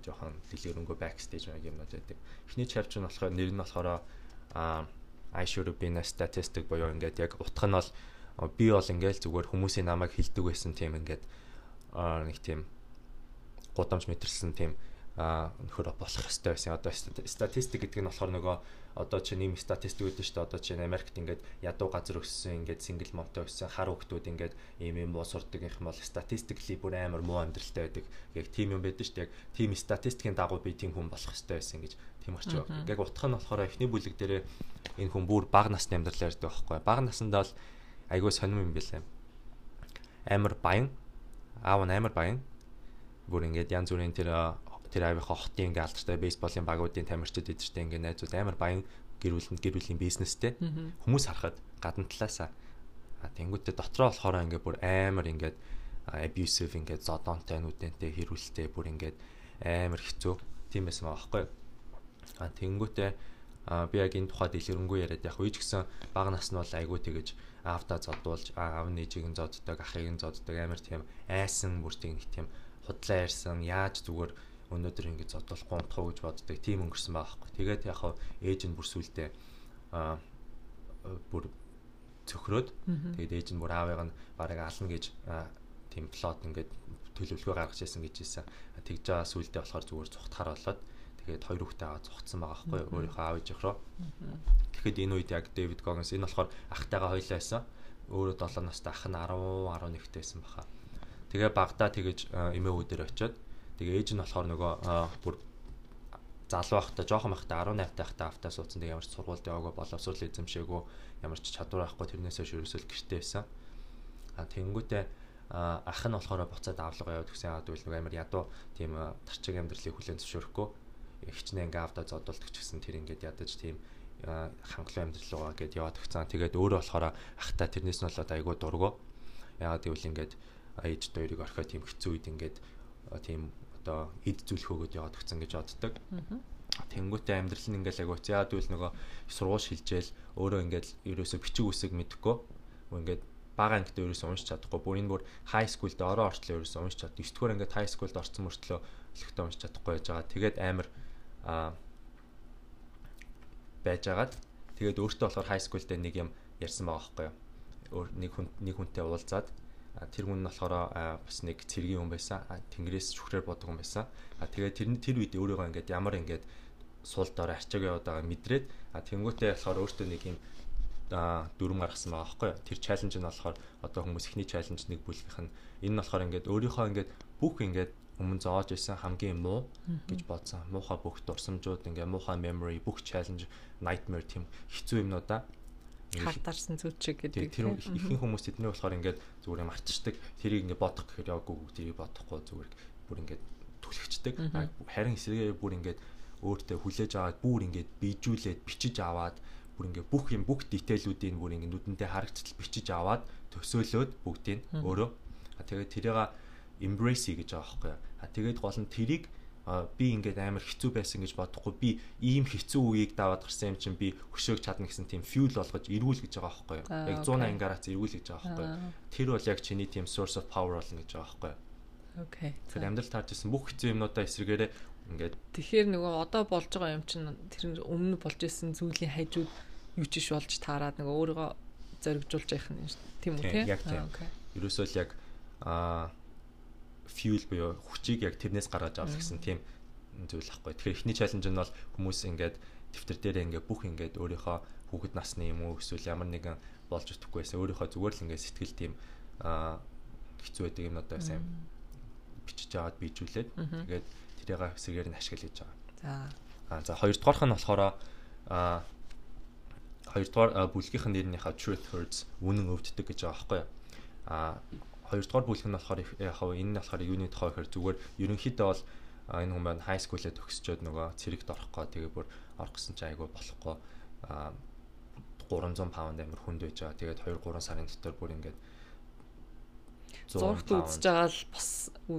жоохон дэлгэрэнгүй backstage маяг юмнууд байдаг. Эхний chapter нь болохоор нэр нь болохоор а I should have been a statistic буюу ингээд яг утга нь бол би бол ингээд зүгээр хүмүүсийн намайг хилдэг байсан тийм ингээд нэг тийм гудамж мэтэрсэн тийм нөхөр болох хэвээр байсан. Одоо статистик гэдэг нь болохоор нөгөө одоо чи нэм статистик үүдэн шүү дээ. Одоо чи Америкт ингээд ядуу газар өссөн, ингээд сингл момтой өссөн хар хүүхдүүд ингээд ийм юм буу сурдаг юм бол статистикли бүр амар муу амьдралтай байдаг. Яг тийм юм байдаг шүү дээ. Яг тийм статистикийн дагуу би тийм хүн болох хэвээр байсан гэж тийм орч байгаа. Яг утга нь болохоор эхний бүлэг дээрээ энэ хүн бүр бага насны амьдрал ярьдаг байхгүй. Бага насндаа л айгүй сонирм юм билээ. Амар баян. Аав нь амар баян. Бүр ингээд янз бүрийн тэр тэр аавынхаа хотын ингээд алдартай бейсболын багуудын тамирчид эдэртэй ингээд найзууд амар баян гэр бүлэнд гэр бүлийн бизнестэй. Хүмүүс харахад гадна талаасаа. Тэнгуүтээ дотроо болохоор ингээд бүр амар ингээд abusive ингээд зодонтой нүдэнтэй хэрүүлтэй бүр ингээд амар хэцүү. Тийм байсан юу? А тэгэнгүүтээ би яг энэ тухайд илэрэнгүй яриад яг үеч гэсэн бага нас нь бол айгүй тэгэж аавда зодуулж аав нээжийг нь зоддог ахыг нь зоддог амар тийм айсан бүртийг нэг тийм худлаа ярьсан яаж зүгээр өнөөдөр ингэ зодуулахгүй унтах гэж боддог тийм өнгөрсөн байхгүй. Тэгээд яг хав ээж нь бүр сүултээ а бүр цөхрөөд тэгээд ээж нь бүр аавыг нь бараг ална гэж тийм плот ингээд төлөвлөгөө гаргаж ирсэн гэж хэлсэн. Тэгж байгаа сүултээ болохоор зүгээр зүхтахаар болоод Тэгээд хоёр хүүхдээ аваад зогтсон байгаа байхгүй юу? Өөрийнхөө аав ээж руу. Тэгэхэд энэ үед яг Дэвид Гогинс энэ болохоор ахтайгаа хоёлаа байсан. Өөрөө 7 настай ах нь 10 11-тэй байсан баха. Тэгээ багада тэгэж эмээ үүдээр очиод тэгээ ээж нь болохоор нөгөө бүр залуу байхдаа жоохон байхдаа 18 тахта автаа суудсан тэг ямар ч сургуульд яваагүй боловсрол эзэмшээгүй ямар ч чадвар авахгүй тэрнээсээ ерөөсөө гэртээ байсан. А тэнгүүтээ ах нь болохоор буцаад авлага яваад гэсэн яагаад гэвэл нэг амар ядуу тийм тарчиг амьдралыг хүлээн зөвшөөрөхгүй хичнээн ингээ авдаа зодуулдаг ч гэсэн тэр ингээд ядаж тийм хангалуун амьдрал руугаа гээд яваад өгцөн. Тэгээд өөрөө болохоор ахтай тэрнээс нь болоод айгүй дургу. Яагаад гэвэл ингээд ээж хоёрыг орхиод тийм хэцүү үед ингээд тийм одоо эд зүлхөөгөөд яваад өгцөн гэж боддог. Тэнгүүтээ амьдрал нь ингээл агуу. За тэгвэл нөгөө сургууль шилжээл өөрөө ингээд ерөөсө бичиг үсэг мэдэхгүй. Ингээд бага ангид ерөөсө уншиж чадахгүй. Бүр энэ бүр high school-д ороо орчлоо ерөөсө уншиж чад. 9 дугаар ингээд high school-д орсон мөртлөө өлегтэй уншиж чадахгүй байж байгаа. Тэгээд амар аа байжгаад тэгээд өөртөө болохоор school дээр нэг юм ярьсан байгаа байхгүй юу. Нэг хүн нэг хүнтэй уулзаад тэр хүн нь болохоор бас нэг цэргийн хүн байсан. Тэнгэрээс шүхрээр бодог хүн байсан. А тэгээд тэр тэр үед өөрийгөө ингээд ямар ингээд суул доор арчааг яваад байгаа мэдрээд а тэнгуүтээ болохоор өөртөө нэг юм дүрм гаргасан байгаа байхгүй юу. Тэр чаленж нь болохоор одоо хүмүүс ихний чаленж нэг бүлгийнх нь энэ нь болохоор ингээд өөрийнхөө ингээд бүх ингээд өмнө зоож исэн хамгийн муу гэж бодсон. Муухай бүх дурсамжууд ингээ муухай memory бүх challenge nightmare тийм хэцүү юмнуудаа халтарсан зүйл чиг гэдэг. Тэр ихэнх хүмүүс тэдний болохоор ингээд зүгээр юм артчдаг. Тэрийг ингээд бодох гэхээр яваагүй тэрийг бодохгүй зүгээр бүр ингээд түлхчихдэг. Харин эсрэгээр бүр ингээд өөртөө хүлээж аваад бүр ингээд бийжүүлээд бичиж аваад бүр ингээд бүх юм бүх детейлүүдийг бүр ингээд нүдэндээ харагдтал бичиж аваад төсөөлөөд бүгдийг өөрөө. Тэгээд тэрийг embrace гэж байгаа байхгүй. А тэгээд гол нь тэрийг би ингээд амар хэцүү байсан гэж бодохгүй би ийм хэцүү үеийг даваад гарсан юм чинь би хөшөөг чадна гэсэн тийм fuel болгож эрүүл гэж байгаа байхгүй юу. Яг 180 градус эрүүл гэж байгаа байхгүй юу. Тэр бол яг чиний тийм source of power болно гэж байгаа байхгүй юу. Окей. Тэр амьдрал таарч исэн бүх хэцүү юмнуудаа эсрэгээрээ ингээд Тэгэхээр нөгөө одоо болж байгаа юм чинь тэр өмнө болж исэн зүйлийн хажууд юу ч иш болж таарад нөгөө өөрийгөө зоригжуулж явах нь тийм үү тийм. Яг тийм. Ерөөсөө л яг аа fuel буюу хүчийг яг тэрнээс гаргаж авах гэсэн тийм зүйл ахгүй. Тэгэхээр эхний чаленж нь бол хүмүүс ингээд дэвтэр дээр ингээд бүх ингээд өөрийнхөө хүүхэд насны юм уу эсвэл ямар нэгэн болж итгэхгүй байсан өөрийнхөө зүгээр л ингээд сэтгэл тийм аа хэцүү байдаг юм одоо сайн бичиж аваад bijүүлээд тэгээд тэрийг хэсгээр нь ашиглаж байгаа. За. Аа за хоёрдугаарх нь болохоор аа хоёрдугаар бүлгийнх нь нэрнийхээ truth hurts үнэн өвддөг гэж байгаа байхгүй юу? Аа хоёрдугаар бүлэг нь болохоор яг энэ нь болохоор юуны тухай гэхээр зүгээр ерөнхийдөө бол энэ хүн маань high school-ээ төгсчөөд нөгөө цэрэгт орохгүй тэгээ бүр орох гэсэн чинь айгүй болохгүй 300 паунд амир хүнд байж байгаа. Тэгээд 2 3 сарын дотор бүр ингээд зурагт үзэж байгаа л бас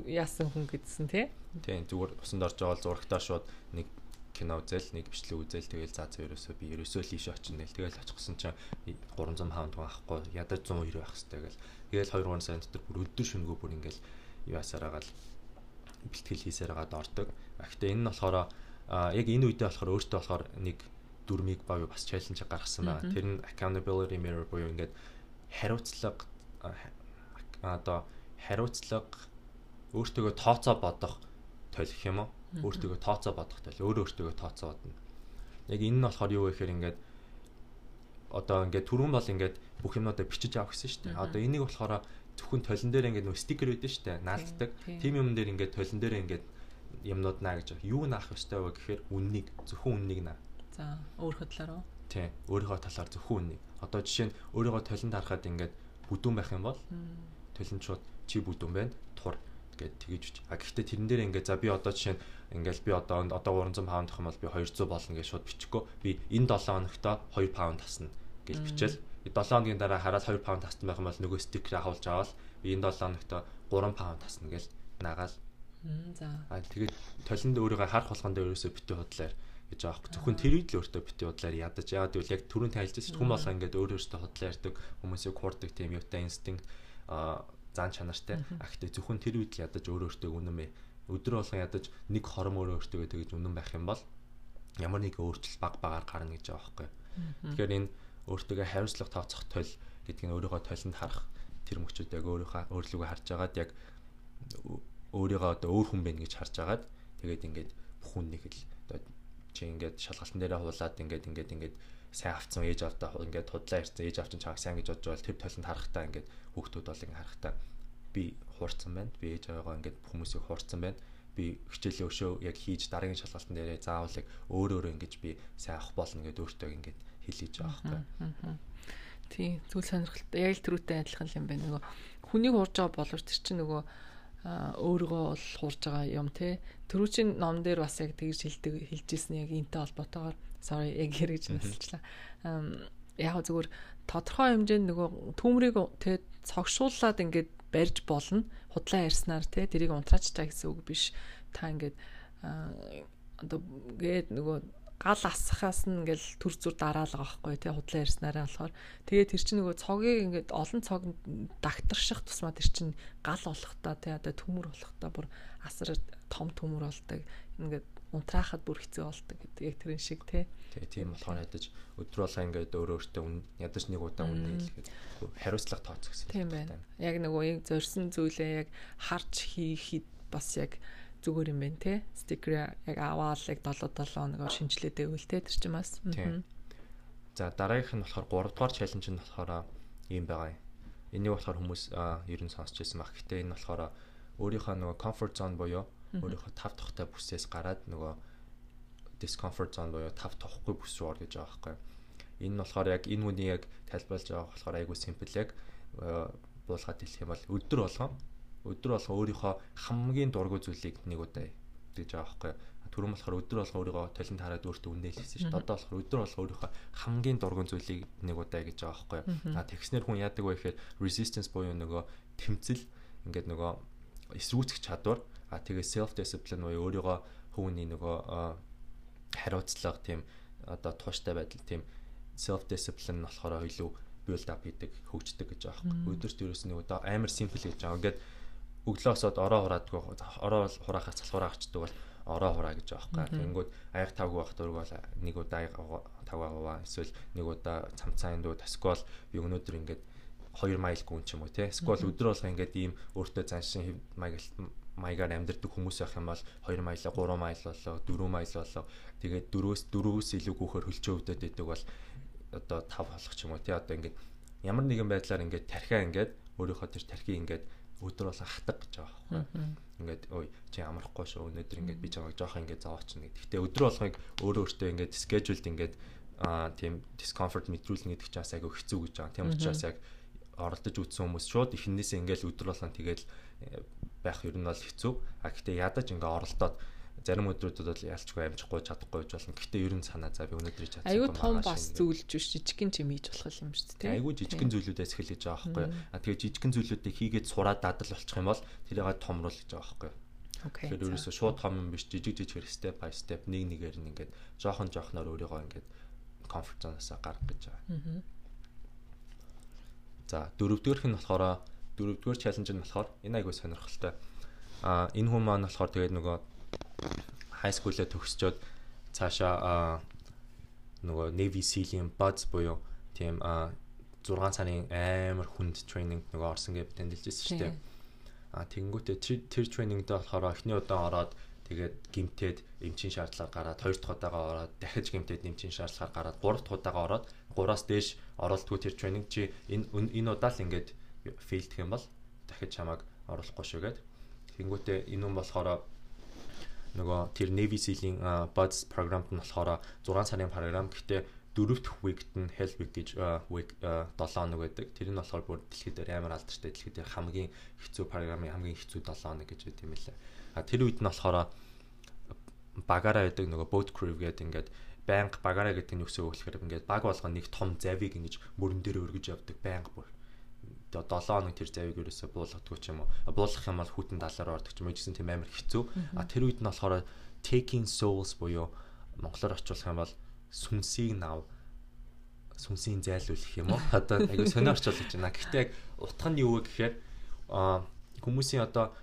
яасан хүн гэдсэн тий. Тийм зүгээр усанд орж байгаа л зурагтаа шууд нэг кино үзэл нэг бичлэг үзэл тэгэл заа заа ерөөсөө би ерөөсөө л ийш очино гэл тэгэл очихсан чинь 300 паунд байхгүй ядаж 190 байх хэрэгтэй гэл Тэгэл 2 3 сарын дотор бүр өдөр шөнөгөө бүр ингээл яасаар агаал бэлтгэл хийсээр агаад ордог. Гэхдээ энэ нь болохоор яг энэ үедээ болохоор өөртөө болохоор нэг дүрмийг бав бас чаленж гаргасан байна. Тэр нь accountability mirror буюу ингээд хариуцлага одоо хариуцлага өөртөөгөө тооцоо бодох толих юм уу? Өөртөөгөө тооцоо бодох толих. Өөрөө өөртөөгөө тооцоо бодно. Яг энэ нь болохоор юу вэ гэхээр ингээд одоо ингээд түрүүн бол ингээд бүх юмнуудаа бичиж авах гэсэн шүү дээ. Одоо энийг болохоор зөвхөн толон дээр ингээд нөө стикер үүдэн шүү дээ. Наалддаг. Тим юм дээр ингээд толон дээр ингээд юмнууд наа гэж юу наах ёстой вэ гэхээр үннийг зөвхөн үннийг наа. За өөрийнхөө талаар уу? Тийм. Өөрийнхөө талаар зөвхөн үннийг. Одоо жишээ нь өөрийгөө толонд харахад ингээд бүдүүн байх юм бол толонд шууд чи бүдүүн байна. Тур гэд тэгэж үч. А гэхдээ тэрэн дээр ингээд за би одоо жишээ нь ингээл би одоо одоо 300 паунд авах юм бол би 200 болно гэж шууд бичихгүй. Би энэ 7 хоногт 2 паунд тасна гэж бичээл 7 хоногийн дараа хараад 2 паунд тассан байх юм бол нөгөө стикер авалж аваад би энэ 7 хоногт 3 паунд тасна гэж нагаал. За. А тэгээд толинд өөрийгөө харах болгонд ерөөсөө битүү худлаар гэж байгаа хэрэг. Зөвхөн тэр үед л өөртөө битүү худлаар ядаж яагаад гэвэл яг түрүүн танилцсан хүн болго ингээд өөр өөртөө худлаа ярьдаг хүмүүсийг хуурдаг тийм юутай инстинкт а зан чанартай. А гэхдээ зөвхөн тэр үед л ядаж өөр өөртөө үнэмээ өдөр болгон ядаж нэг хором өөр өөртөө тэгэж үнэн байх юм бол ямар нэг өөрчлөлт баг багаар гарна гэж байгаа байхгүй. Тэгэхээр энэ өөртөө хариуцлага тооцох тол гэдэг нь өөрийгөө толинд харах тэр мөчүүд яг өөрийнхөө өөрлөгөө харж агаад яг өөрийгөө одоо өөр хүн байна гэж харж агаад тэгээд ингээд бүх хүнийг л одоо чи ингээд шалгалтын дээрээ хуулаад ингээд ингээд ингээд сайн авцсан ээж авдаа ингээд худлаа ирсэн ээж авчин чааг сайн гэж бодож байл тэр толинд харахтаа ингээд хүүхдүүд бол ингээд харахтаа би хуурцсан байна би ээж аваагаа ингээд хүмүүсийг хуурцсан байна би хичээлээ өшөө яг хийж дараагийн шалгалтын дээрээ заавал яг өөр өөрөө ингэж би сайн авах болно гэдээ өөртөө ингэж хэлж байгаа байхгүй. Тийм зүйл сонирхолтой. Яг л түрүүтэй адилхан юм байна. Нөгөө хүнийг хурж байгаа боловч тэр чинь нөгөө өөрийгөө бол хурж байгаа юм те. Түрүү чин ном дээр бас яг тэгж хэлдэг хэлжсэн яг энтэй холбоотойгоор sorry яг хэрэгж насчлаа. Яг зүгээр тодорхой хэмжээнд нөгөө төмрийг те цогшууллаад ингээд барьж болно. Худлаа ярьснаар те тэрийг унтраач та гэсэн үг биш. Та ингээд одоо гээд нөгөө гал асахаас нь ингээл төр зүр дараалга байхгүй тий худлаа ярьснараа болохоор. Тэгээд тэр чинь нөгөө цогийг ингээд олон цог дагтарших тусмаа тэр чинь гал болохтой тий одоо төмөр болохтой бүр асар том төмөр болдог. Ингээд унтраахад бүр хэцүү болдог гэдэг яг тэрэн шиг тий. Тий тийм болохоор ядаж өдөр болго ингээд өөрөө өөртөө ядаж нэг удаа үнэ хэлгээд хариуцлага тооцох гэсэн тийм байна. Яг нөгөө яг зорьсон зүйлээ яг харж хийхэд бас яг зүгээр юм байна те. Стикер яг аваад яг 7 7 хоногор шинжилээд байвал те тэр чинь бас. За дараагийнх нь болохоор 3 дугаар чаленж нь болохоор ийм байгаа юм. Энийг болохоор хүмүүс ер нь сонсч байсан баг. Гэтэ энэ болохоор өөрийнхөө нөгөө comfort zone буюу өөрийнхөө тав тухтай бүсээс гараад нөгөө discomfort zone буюу тав тухгүй бүс рүү ор гэж байгаа байхгүй. Энэ нь болохоор яг энэ үнийг яг тайлбарлаж байгаа болохоор айгүй simple яг буулгаад хэлэх юм бол өдөр болгон өдөр болго өөрийнхөө хамгийн дургүй зүйлийг нэг удаа гэж байгаа байхгүй түрүүн болохоор өдөр болго өөрийгөө талент хараад өөртөө үнэлсэн шүү дээ. Одоо болохоор өдөр болго өөрийнхөө хамгийн дургуун зүйлийг нэг удаа гэж байгаа байхгүй. А тэгснэр хүн яадаг вэ гэхээр resistance буюу нөгөө тэмцэл ингээд нөгөө эсрүүцэх чадвар а тэгээ self discipline буюу өөрийгөө хүмүүний нөгөө хариуцлага тийм одоо тууштай байдал тийм self discipline болохоор илүү build up хийдэг хөгждөг гэж байгаа байхгүй. Өдөрт ерөөс нэг удаа амар simple гэж байгаа. Ингээд өглөөсөд ороо хураадгүй ороо хураахаас цалхураа авчдаг бол ороо хураа гэж байгаа байхгүй. Тэнгүүд аяг тавгүй байх дург бол нэг удаа тавгаа хуваа эсвэл нэг удаа цамцаан дүү тасквал би өнөөдөр ингээд 2 майл гүн ч юм уу те. Сквал өдөр болго ингээд ийм өөртөө заншин маяг маягаар амьдэрдэг хүмүүс байх юм бол 2 майл 3 майл болоо 4 майл болоо тэгээд 4-өөс 4-өөс илүү гүөхөр хөлчөө өвдөд байдаг бол одоо 5 болох ч юм уу те одоо ингээд ямар нэгэн байдлаар ингээд тархиа ингээд өөрийнхөө тэр тархийг ингээд өдөр болго хатаг гэж байгаа байхгүй. Ингээд ой чи амрахгүй шүү. Өнөөдөр ингээд би чамайг жоох ингээд зовооч нэг. Гэхдээ өдөр болгоыг өөрөө өөртөө ингээд scheduled ингээд аа тийм discomfort мэдрүүлнэ гэдэг чинь бас айгүй хэцүү гэж байгаа. Тийм учраас яг оролдож үтсэн хүмүүс шууд эхнээсээ ингээд өдөр болгон тэгэл э, байх ер нь бол хэцүү. А гэхдээ ядаж ингээд оролдоод зарим өдрүүдэд бол ялчгүй амжихгүй чадахгүй байж болно. Гэхдээ ер нь санаа за би өнөөдөр чадсан. Айгуу том бас зүйлж биш жижигхэн юм хийж болох юм шүү дээ. Айгуу жижигхэн зүйлүүдээс эхэлж байгаа байхгүй. А тэгээ жижигхэн зүйлүүдийг хийгээд сураад дадал болчих юм бол тэрийг томруулж байгаа байхгүй. Окей. Тэгэхээр ерөөсөө шууд том юм биш жижиг жижигэр step by step нэг нэгээр нь ингээд жоохон жоохноор өөрийгөө ингээд comfort zone-аас гаргах гэж байгаа. За дөрөвдүгээрх нь болохоор дөрөвдүгээр чаленж нь болохоор энэ айгуу сонирхолтой. А энэ хүн маань болохоор тэгээд нөгөө high school-ээ төгсчөөд цаашаа нөгөө Navy SEAL-ийн buds буюу тийм 6 сарын амар хүнд тренинг нөгөө орсон гэж тэмдэглэжсэн шүү дээ. А тэгэнгүүтээ тэр тренингд болохоор эхний удаа ороод тэгээд гимтээд эмчийн шаардлага гараад хоёр дахь удаага ороод дахиж гимтээд эмчийн шаардлага гараад гурав дахь удаага ороод гураас дээш оролтгүй тэр тренинг чи энэ энэ удаа л ингээд фейлдэх юм бол дахиж чамайг оруулахгүй шүү гээд. Тэнгүүтээ энэ юм болохоор нөгөө тэр Navy SEAL-ийн Buds програмд нь болохоор 6 сарын програм. Гэхдээ дөрөвт week-д нь Hell Week гэж week 7 хоног байдаг. Тэр нь болохоор бүр дэлхийд амар алдартай. Дэлхийд хамгийн хэцүү програмын хамгийн хэцүү 7 хоног гэж байт юм лээ. А тэр үед нь болохоор багаараа байдаг нөгөө boat crew гэдэг ингээд байнга багаараа гэдэг нь юу гэсэн үг гэхээр ингээд баг болгоо нэг том завийг ингэж мөрөн дээр өргөж явдаг байнга бүр 7 хоног тэр завийг ерөөсө буулгадаггүй ч юм уу. Буулгах юм бол хүтэн далаар ордог ч юм уу гэсэн тийм амар хэцүү. А тэр үед нь болохоор taking souls буюу монголоор орчуулах юм бол сүнсийг нав сүнсийн зайлуулах юм уу? [LAUGHS] Одоо айгу сонио орчуулж байна. Гэхдээ яг утга нь юу вэ гэхээр хүмүүсийн одоо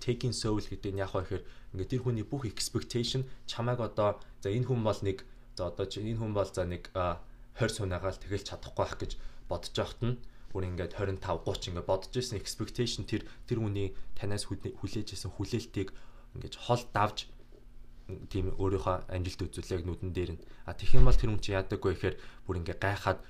taking soul гэдэг нь яг хаа гэхээр ингээд тэр хүний бүх expectation чамайг одоо за энэ хүн бол нэг за одоо энэ хүн бол за нэг 20 сунаагаал тэгэл чадахгүй байх гэж бодож байхад нь бүр ингээд 25 30 ингээд бодож исэн expectation тэр тэр хүний танаас хүлээж исэн хүлээлтийг ингээд хол давж тийм өөрийнхөө амжилт үзүүлэх нүдэн дээр нь. А тэгэх юм бол тэр хүн чи яадаггүй гэхээр бүр ингээд гайхаад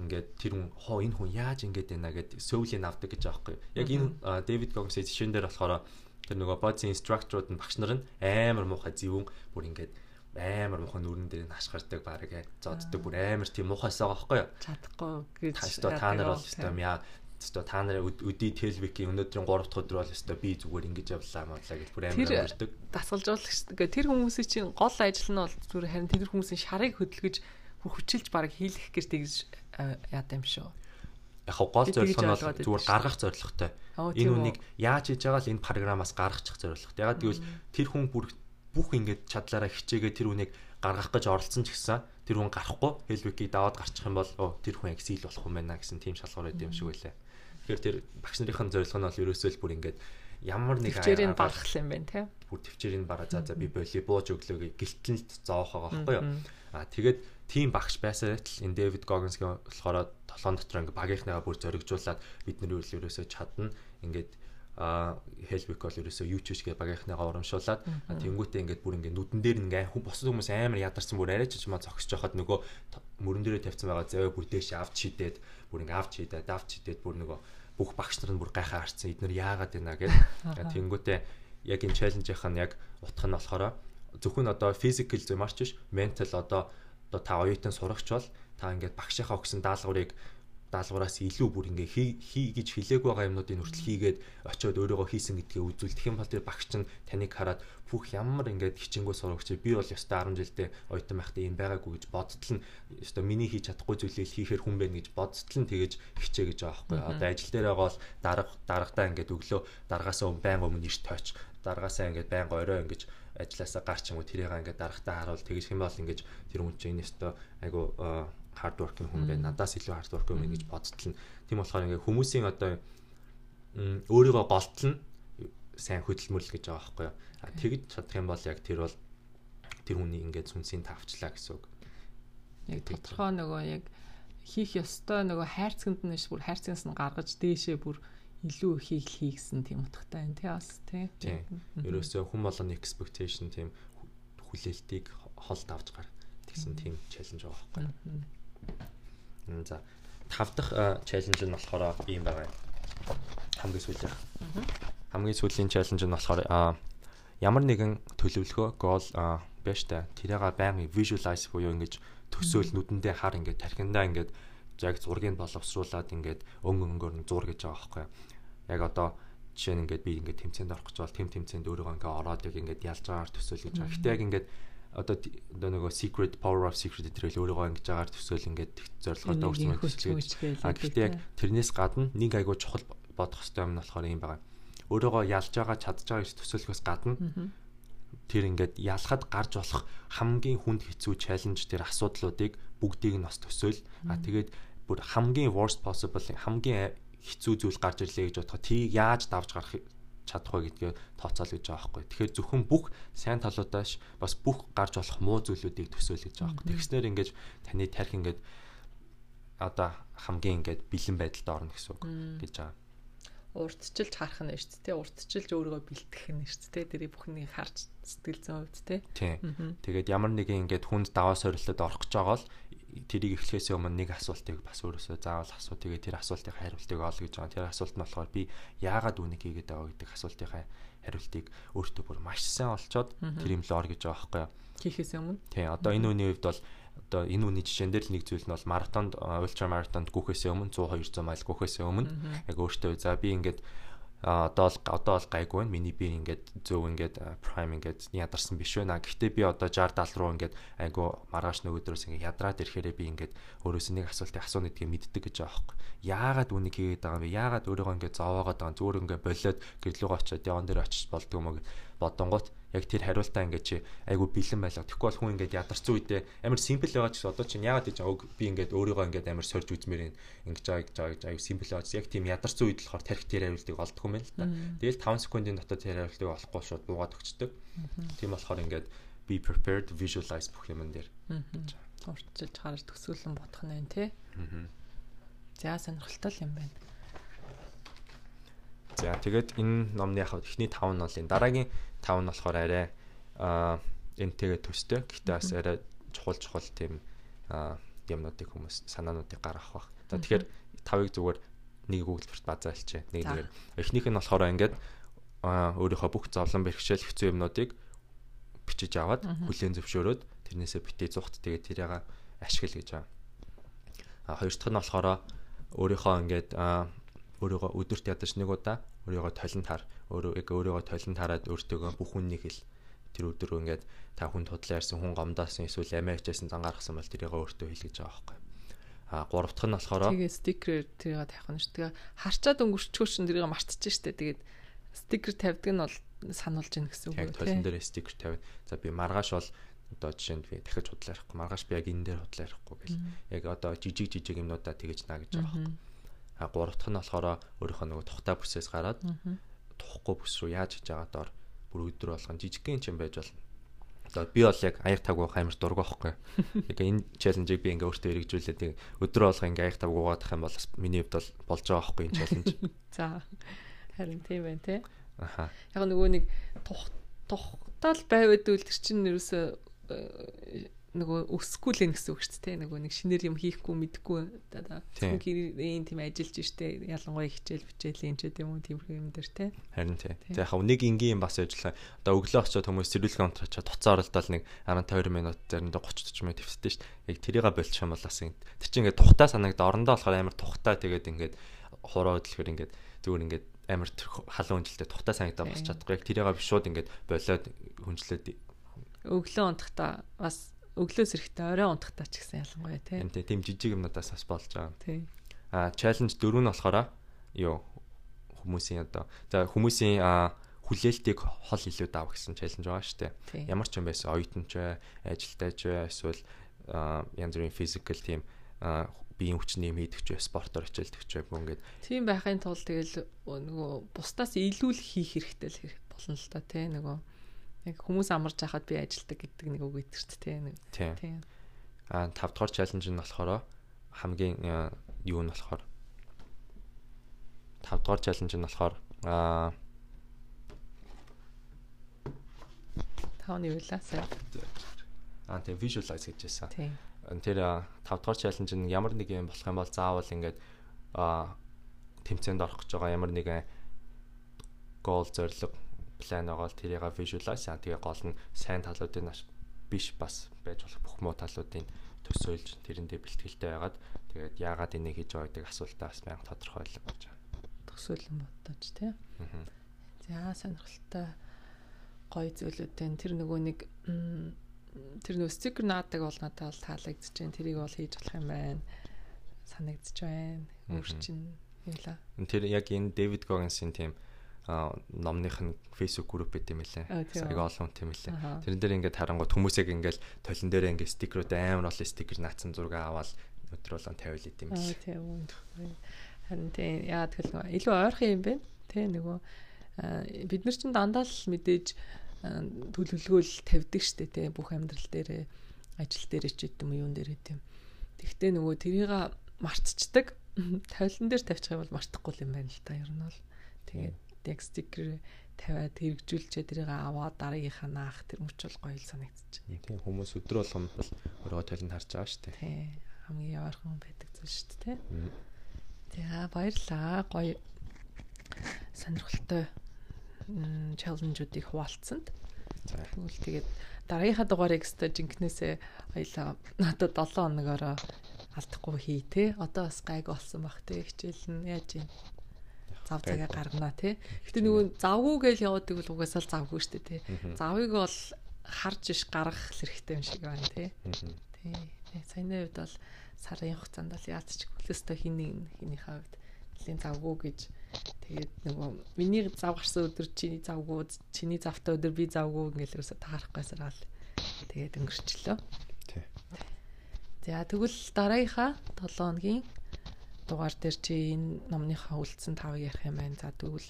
ингээд тэр хүн хоо энэ хүн яаж ингэж байна гэд сөүлийн авдаг гэж аахгүй яг энэ Дэвид Гогсийн жишээн дээр болохоор Тэр нөгөө бодис инструкторууд нь багш нар нь амар муухай зэвүүн бүр ингээд амар муухай нүрэн дээр нь хашгирдаг баг зодддаг бүр амар тийм муухайсаа байхгүй юу? Чадахгүй гэж та нар бол өстой яа өстой та нар өдий телевикийн өнөөдрийн 3 дахь өдөр бол өстой би зүгээр ингэж явлаа мадлаа гэж бүр амар ярьдаг. Дасгалжуулагч тэр хүмүүсийн чинь гол ажил нь бол зүгээр харин тэр хүмүүсийн шарыг хөдөлгөж хүчилж баг хийлгэх гэж тэгж яад юм шүү яг гол зорилго нь бол зүгээр гаргах зорилготой. Энэ үнийг яаж хийж байгаа л энэ програмаас гаргачих зорилготой. Ягаад гэвэл тэр хүн бүр бүх ингээд чадлаараа хичээгээ тэр үнийг гаргах гэж оролцсон ч гэсэн тэр хүн гарахгүй Helvik-ийг даваад гарчих юм бол оо тэр хүн exil болох юм байна гэсэн тийм шалгуур өгд юм шиг байлаа. Тэгэхээр тэр багш нарын зорилго нь бол ерөөсөө л бүр ингээд ямар нэг төвчээрийг барах юм байна те. Бүр төвчээрийг бараа за за би бууж өглөө гэлтэлд зоох байгаа байхгүй юу. Аа тэгээд тийм багш байсаар л энэ Дэвид Гогинсгийн болохоор толгоон дотор ингээ багийнхнаа бүр зоригжуулаад бид нар ерөөсөө чадна ингээд а Helvik бол ерөөсөө юу ч биш гэ багийнхнаагаа урамшуулад тэнгуүтээ ингээд бүр ингээд нүдэн дээр ингээ босод хүмүүс амар ядарсан бүр арайч ч маа зогсож байхад нөгөө мөрөн дээрээ тавьсан байгаа зөө бүр дээш авч шидээд бүр ингээ авч шидээд авч шидээд бүр нөгөө бүх багш нар нь бүр гайхаа харцсан эднэр яагаад байна гэд. [LAUGHS] Тэнгуүтээ яг энэ чаленжийнх нь яг утга нь болохоор зөвхөн одоо физикал зөв марч биш ментал одоо одоо та оюутан сурагч бол та ингээд багшийнхаа өгсөн даалгаврыг даалгавраас илүү бүр ингээ хий гэж хэлээг байгаа юмнуудыг хүртэл хийгээд очиод өөрийгөө хийсэн гэдгээ үзүүлдэг юм бол тэр багш нь таныг хараад бүх ямар ингээд хичээнгөө сурагч би бол ёстой 10 жилдээ оюутан байхдаа юм байгаагүй гэж бодтол нь ёстой миний хийж чадахгүй зүйлийг хийхээр хүн байна гэж бодтол нь тэгэж хичээ гэж байгаа байхгүй одоо ажил дээр байгаа бол дарга даргадаа ингээд өглөө даргаасаа байн өмнө ирж тооч даргаасаа ингээд байн орой ингэж ажилласаа гарч юм уу тэрийг ингээд даргатаа харуул тэгэж хэм бол ингээд тэр хүн чинь ёстой айгу hard work хүн байна. Надаас илүү hard work юм гэж бодтол нь. Тийм болохоор ингээ хүмүүсийн одоо өөрийгөө голтол нь сайн хөдөлмөрлө гэж байгаа байхгүй юу. А тэгж чадах юм бол яг тэр бол тэр хүний ингээд сүнсийн тавчлаа гэсэн үг. Яг тодорхой нөгөө яг хийх ёстой нөгөө хайрцагт нь бүр хайрцагнаас нь гаргаж дээшээ бүр илүү ихийг хийгсэн тийм утгатай байна тий бас тий. Ерөөсөө хүн болгоны expectation тийм хүлээлтийг холд авч гар гэсэн тийм челленж байгаа байхгүй юу. За тав дахь челленж нь болохоор ийм байгаа юм. Хамгийн сүүлийн. Хамгийн сүүлийн челленж нь болохоор ямар нэгэн төлөвлөгөө гол биш та тэрийг байнга visualize буюу ингэж төсөөл нүдэндээ хар ингээд тархиндаа ингээд яг зургийг боловсруулад ингээд өн өнгөөр нь зур гэж байгаа байхгүй. Яг одоо жишээ нь ингээд би ингээд тэмцээнд орох гэж бол тэм тэмцээнд өөрийгөө ингээд ороод яг ингээд ялж байгаагаар төсөөл гэж байгаа. Гэтэ яг ингээд одоо одоо нөгөө secret power of secret гэтрэл өөрийгөө ингэж агаар төсөөл ингээд зорилгоор дөрвсөн мэт. А гэхдээ яг тэрнээс гадна нэг айгуу чухал бодох хэрэгтэй юм нь болохоор юм байна. Өөрийгөө ялж байгаа чадж байгаа гэж төсөөлөхөөс гадна тэр ингээд ялахад гарч болох хамгийн хүнд хэцүү чаленж тэр асуудлуудыг бүгдийг нь бас төсөөл. А тэгээд бүр хамгийн worst possible хамгийн хэцүү зүйл гарч ирлээ гэж бодоход тийг яаж давж гарах чадах вэ гэдгээ тооцоол гэж байгаа байхгүй. Тэгэхээр зөвхөн бүх сайн талуудаас бас бүх гарч болох муу зүйлүүдийг төсөөл гэж байгаа байхгүй. Тэгснээр ингэж таны тарих ингээд одоо хамгийн ингээд бэлэн байдалд орно гэсэн үг гэж байгаа. Урдчилж харах нь шүү дээ. Урдчилж өөрийгөө бэлтгэх нь шүү дээ. Тэрийг бүхнийг харж сэтгэл зүйн хувьд те. Тийм. Тэгээд ямар нэгэн ингээд хүнд даваа сорилтод орох гэж байгаа бол тэрийг эхлэхээс өмнө нэг асуултыг бас өөрөөсөө заавал асуу. Тэгээд тэр асуултын хариултыг олё гэж байгаа. Тэр асуулт нь болохоор би яагаад үнийг хийгээд байгаа гэдэг асуултын хариултыг өөртөө бүр маш сайн олцоод тэр юм л ор гэж байгаа байхгүй юу? Хийхээс өмнө. Тий, одоо энэ үний хувьд бол одоо энэ үний жишээн дээр л нэг зүйл нь бол маратонд ультра маратонд гүөхээс өмнө 100 200 майл гүөхээс өмнө яг өөртөө за би ингээд а одоо л одоо л гайгүй байна. Миний би ингээд зөв ингээд prime ингээд ядарсан биш байна. Гэхдээ би одоо 60 70 руу ингээд айгу маргааш нөгөөдрөөс ингээд ядраад ирэхээрээ би ингээд өөрөөс нэг асуултыг асууна гэдгийг мэддэг гэж байгаа байхгүй. Яагаад үнийг хийгээд байгаа юм бэ? Яагаад өөрийгөө ингээд зовоогоод байгаа юм? Зүгээр ингээд болоод гэрлүүгөө очиод яван дээр очиж болдгоо мөг бодонгууд яг тэр хариултаа ингээд чи айгу бэлэн байлаа. Тэгэхгүй бол хүн ингээд ядарсан үедээ амар симпл байгаа ч одоо чи яагаад гэж ог би ингээд өөрийгөө ингээд амар сорж үзмээр ингэж байгаа гэж байгаа гэж айгу симпл байгаа. Яг тийм ядарсан үед болохоор тарих тэр хариултыг олдох юм байна л та. Тэгэл 5 секундын дотор тэр хариултыг олохгүй шууд буугаад өгчдөг. Тийм болохоор ингээд be prepared visualize бүх юм дээр. Уртжилж харж төсөөлөн бодох нь байна те. За сонирхолтой юм байна. За тэгээд энэ номны яг эхний 5 нь бол энэ дараагийн 5 нь болохоор арай энтэйгээ төстэй. Гэхдээ бас арай чухал чухал тийм юмнуудыг хүмүүс санаануудыг гаргах бах. Тэгэхээр 5-ыг зүгээр нэг өгүүлбэрт базаалчээ. Нэг нэгээр эхнийх нь болохоор ингээд өөрийнхөө бүх зовлон бэрхшээл хэцүү юмнуудыг бичиж аваад хүлээн зөвшөөрөөд тэрнээсээ битээ зүхт тэгээд тэрийг ашигла гэж байгаа. А хоёр дахь нь болохоор өөрийнхөө ингээд өөрийгөө өдөрт ядаж нэг удаа өөрийгөө толон таар өөрөө яг өөрийгөө толон таарад өөртөөгөө бүх үннийг хэл тэр өдөр ингээд та хүн тудлаа ярьсан хүн гомдоос эсвэл амиачсан зан гаргасан бол тэрийг өөртөө хэл гэж байгаа байхгүй. А гурав дахь нь болохоор тэгээ стикерээр тэрийг тавих нь шүү. Тэгээ харчаад өнгөрчгөө чин тэрийг мартчих штэ. Тэгээд стикер тавьдаг нь бол сануулж ийн гэсэн үг үү. Яг толон дээр стикер тавиад за би маргааш бол одоо жишээнд би дахиж худлаа ярихгүй маргааш би яг энэ дээр худлаа ярихгүй гэл яг одоо жижиг жижиг юмнуудаа тэгэж наа гэж байгаа юм. А гурав дахь нь болохоор өөрийнхөө нөгөө тухтай бүсээс гараад тухгүй бүс рүү яаж хийж байгаа доор бүр өдөр болгон жижигхэн юм байж болно. Одоо би бол яг аяг таг уух амар дург байхгүй. Яг [LAUGHS] энэ челленжийг би ингээ өөртөө хэрэгжүүлээд өдөр болго ингээ аяг таг уугаадах юм бол миний хувьд бол болж байгаа байхгүй энэ челленж. [LAUGHS] За. Харин тийм байна те. Аха. Яг нөгөө нэг тух тухтал байвал тэр чинь нэрөөсөө нөгөө өсөхгүй л гэсэн үг шүү дээ. Нөгөө нэг шинээр юм хийхгүй мэдхгүй одоо гэрийн тийм ажиллаж штэ ялангуяа хичээл бичээл энэ ч гэдэм юм тийм юм дээр те. Харин тий. Тэгээ яг нэг энгийн юм бас ажиллаа одоо өглөө очиод хүмүүс зэрүүлэх онт очиод туцаа оролдоод нэг 12 минут заримдаа 30 40 минут төвсдөө штэ яг тэрийг болчих юм бол бас ингэ. Тэр чинь ингээд тухтай санагдаа орондоо болохоор амар тухтай тэгээд ингээд хураа хөдөлгөр ингээд зүгээр ингээд амар халуун үнжилтэй тухтай санагдаа босч чадахгүй. Яг тэрийг биш шууд ингээд болоод хүнчлээд өглөө унтахта бас өглөөс эрэхтэй орой унтахта ч гэсэн ялангуяа тийм тийм жижиг юмнуудаас бас болж байгаа. Тийм. А чаленж дөрөв нь болохоор юу хүмүүсийн одоо за хүмүүсийн хүлээлтийг хол илүү дав гэсэн чаленж байгаа шүү дээ. Ямар ч юм байсан оюутанч бай, ажилтайч бай, эсвэл янз бүрийн физикал тийм биеийн хүчний юм хийдэг ч бай, спортоор хичээлдэг ч бай ингээд. Тийм байхын тулд тэгэл нөгөө бусдаас илүү л хийх хэрэгтэй л болно л та тий нөгөө яг хүмүүс амарч байхад би ажилдаг гэдэг нэг үг өгдөг ч тийм нэг. Тийм. Аа 5 дугаар чаленж нь болохоор хамгийн юу нь болохоор 5 дугаар чаленж нь болохоор аа тооны үйлээ сая. Аа тийм visualize гэж байсан. Тийм. Тэр 5 дугаар чаленж нь ямар нэг юм болох юм бол заавал ингээд аа тэмцээнд орох гэж байгаа ямар нэгэн гол зорилго план байгаа л тэрийг visualize аа тэгээ гол нь сайн талуудын биш бас байж болох бүх муу талуудын төсөөлж тэрэндээ бэлтгэлтэй байгаад тэгээд яагаад энийг хийж байгаа гэдэг асуултаа бас мянга тодорхойлох гэж байна. Төсөөлөн бодож тий. За сонирхолтой гоё зүйлүүдтэй тэр нөгөө нэг тэр нөгөө стикер наадаг бол надад бол таалагдж байна. Тэрийг бол хийж болох юм байна. Санагдж байна. Өөр чинь юу ла. Тэр яг энэ Дэвид Гогинсийн тийм номных нь Facebook групп байт юм лээ. Аяга олон хүн тийм лээ. Тэрэн дээр ингээд харангууд хүмүүсийг ингээд толон дээр ингээд стикерүүд амар олон стикер наацсан зураг аваад өдөр болон тавиул идэм юм. Тийм. Харин тийм яа тэгэл нөгөө илүү ойрхон юм байна. Тэ нөгөө бид нар чинь дандаа л мэдээж төлөвлөгөөл тавьдаг штэ тэ бүх амьдрал дээр ажил дээр ч гэдэм юм дээр гэдэм. Тэгтээ нөгөө тэрийг мартцдаг. [LAUGHS] Тавилан дээр тавьчих юм бол мартахгүй юм байна л та ер нь бол. Тэгээд яг стикер тавиад хэрэгжүүлчээ тэрийг аваад дараагийнхаа наах тэр мөч бол гоё санагдчих. Тийм хүмүүс өдрө болгон бол өөрөө талент харж байгаа шүү дээ. Тийм хамгийн яваархан байдаг зүйл шүү дээ. За баярлаа. Гоё сонирхолтой челленжуудыг хуваалцсанд. Тэгвэл тэгээд дараагийнхаа дугаарыг өстой жинкнээсээ аялаа надад 7 хоногоороо алдахгүй хий те. Одоо бас гайг болсон бах те. Хичээл нь яаж юм зав цагаа гаргана тий. Гэтэ нөгөө завгүй гэж яваадаг бол угаасаа л завгүй шүү дээ тий. Завыг бол харж иш гаргах хэрэгтэй юм шиг байна тий. Тий. Саяны үед бол сарын хугацаанд бол яаж ч хөлөөстэй хиний хинийхээ үед нэлийн завгүй гэж тэгээд нөгөө миний зав гарсан өдөр чиний завгүй чиний завтай өдөр би завгүй ингээл ерөөсө таарахгүйсаар гал тэгээд өнгөрчлөө. Тий. За тэгвэл дараагийнхаа 7 хоногийн дугаар дээр чи энэ номныхаа үлдсэн тавыг ярих юм байна. За тэгвэл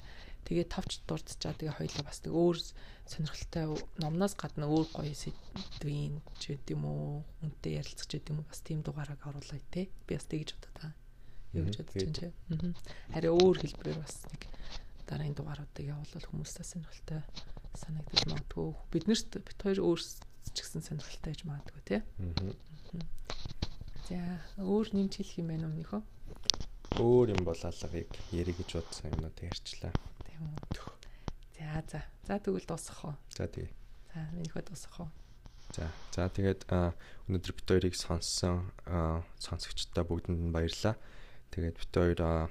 тэгээ товч дурдчаа тэгээ хоёлоо бас нэг өөр сонирхолтой номноос гадна өөр гоё сэдвийн ч гэдэм үү үнтэй ярилцах ч гэдэм үү бас тийм дугаараа оруулъя те. Би бас тэгж бодод байгаа. Юу гэж бодож байна чи. Харин өөр хэлбэрээр бас нэг дараагийн дугааруудыг явуулбал хүмүүстээ сонирхолтой санагдаж магадгүй. Биднэрт бит хоёр өөр ч гэсэн сонирхолтой гэж магадгүй те. За өөр нэмж хэлэх юм байна уу нөхөө? Өөр юм бол алгыг ярих гэж бодсон юмнууд ярьчлаа. Тийм үү. За За за. Тэгвэл дуусгах уу? За тэгээ. За минийхөө дуусгах уу? За. За тэгээд өнөөдөр бит хоёрыг сонссон сонсогчдоо бүгдэнд нь баярлалаа. Тэгээд бит хоёр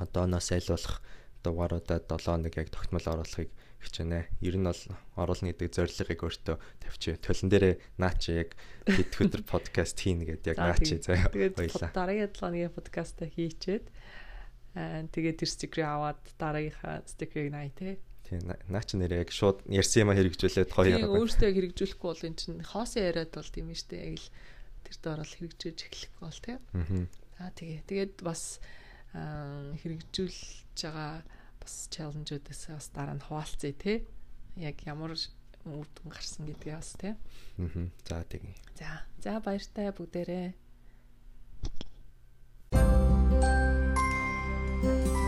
одооноос айлуулах дугааруудад 7 нэг яг тогтмол оруулахыг хичээнэ. Ер нь бол оруулна гэдэг зорилгыг өөртөө тавьчих. Төлөн дээрээ наач яг хэд өдөр подкаст хийнэ гэдэг яг наач заяа. Тэгээд дараагийн 7 өдрийн подкаста хийчээд аа тэгээд тэр стикер аваад дараагийнхаа стикерийг наа тий. Тийм наач нэрээ яг шууд ярьсан юм хэрэгжүүлээд хоёр яг өөртөө хэрэгжүүлэхгүй бол эн чинь хоосон яриад бол тийм ээ штэ яг л тэр дээр бол хэрэгжүүлж эхлэхгүй бол тий. Аа тэгээ тэгээд бас хэрэгжүүлж байгаа бас челленжүүдээс бас дараа нь хуваалцъя те. Яг ямар үр дүн гарсан гэдгээ бас те. Аа. За тэгье. За. За баяртай бүгдээрээ. Thank you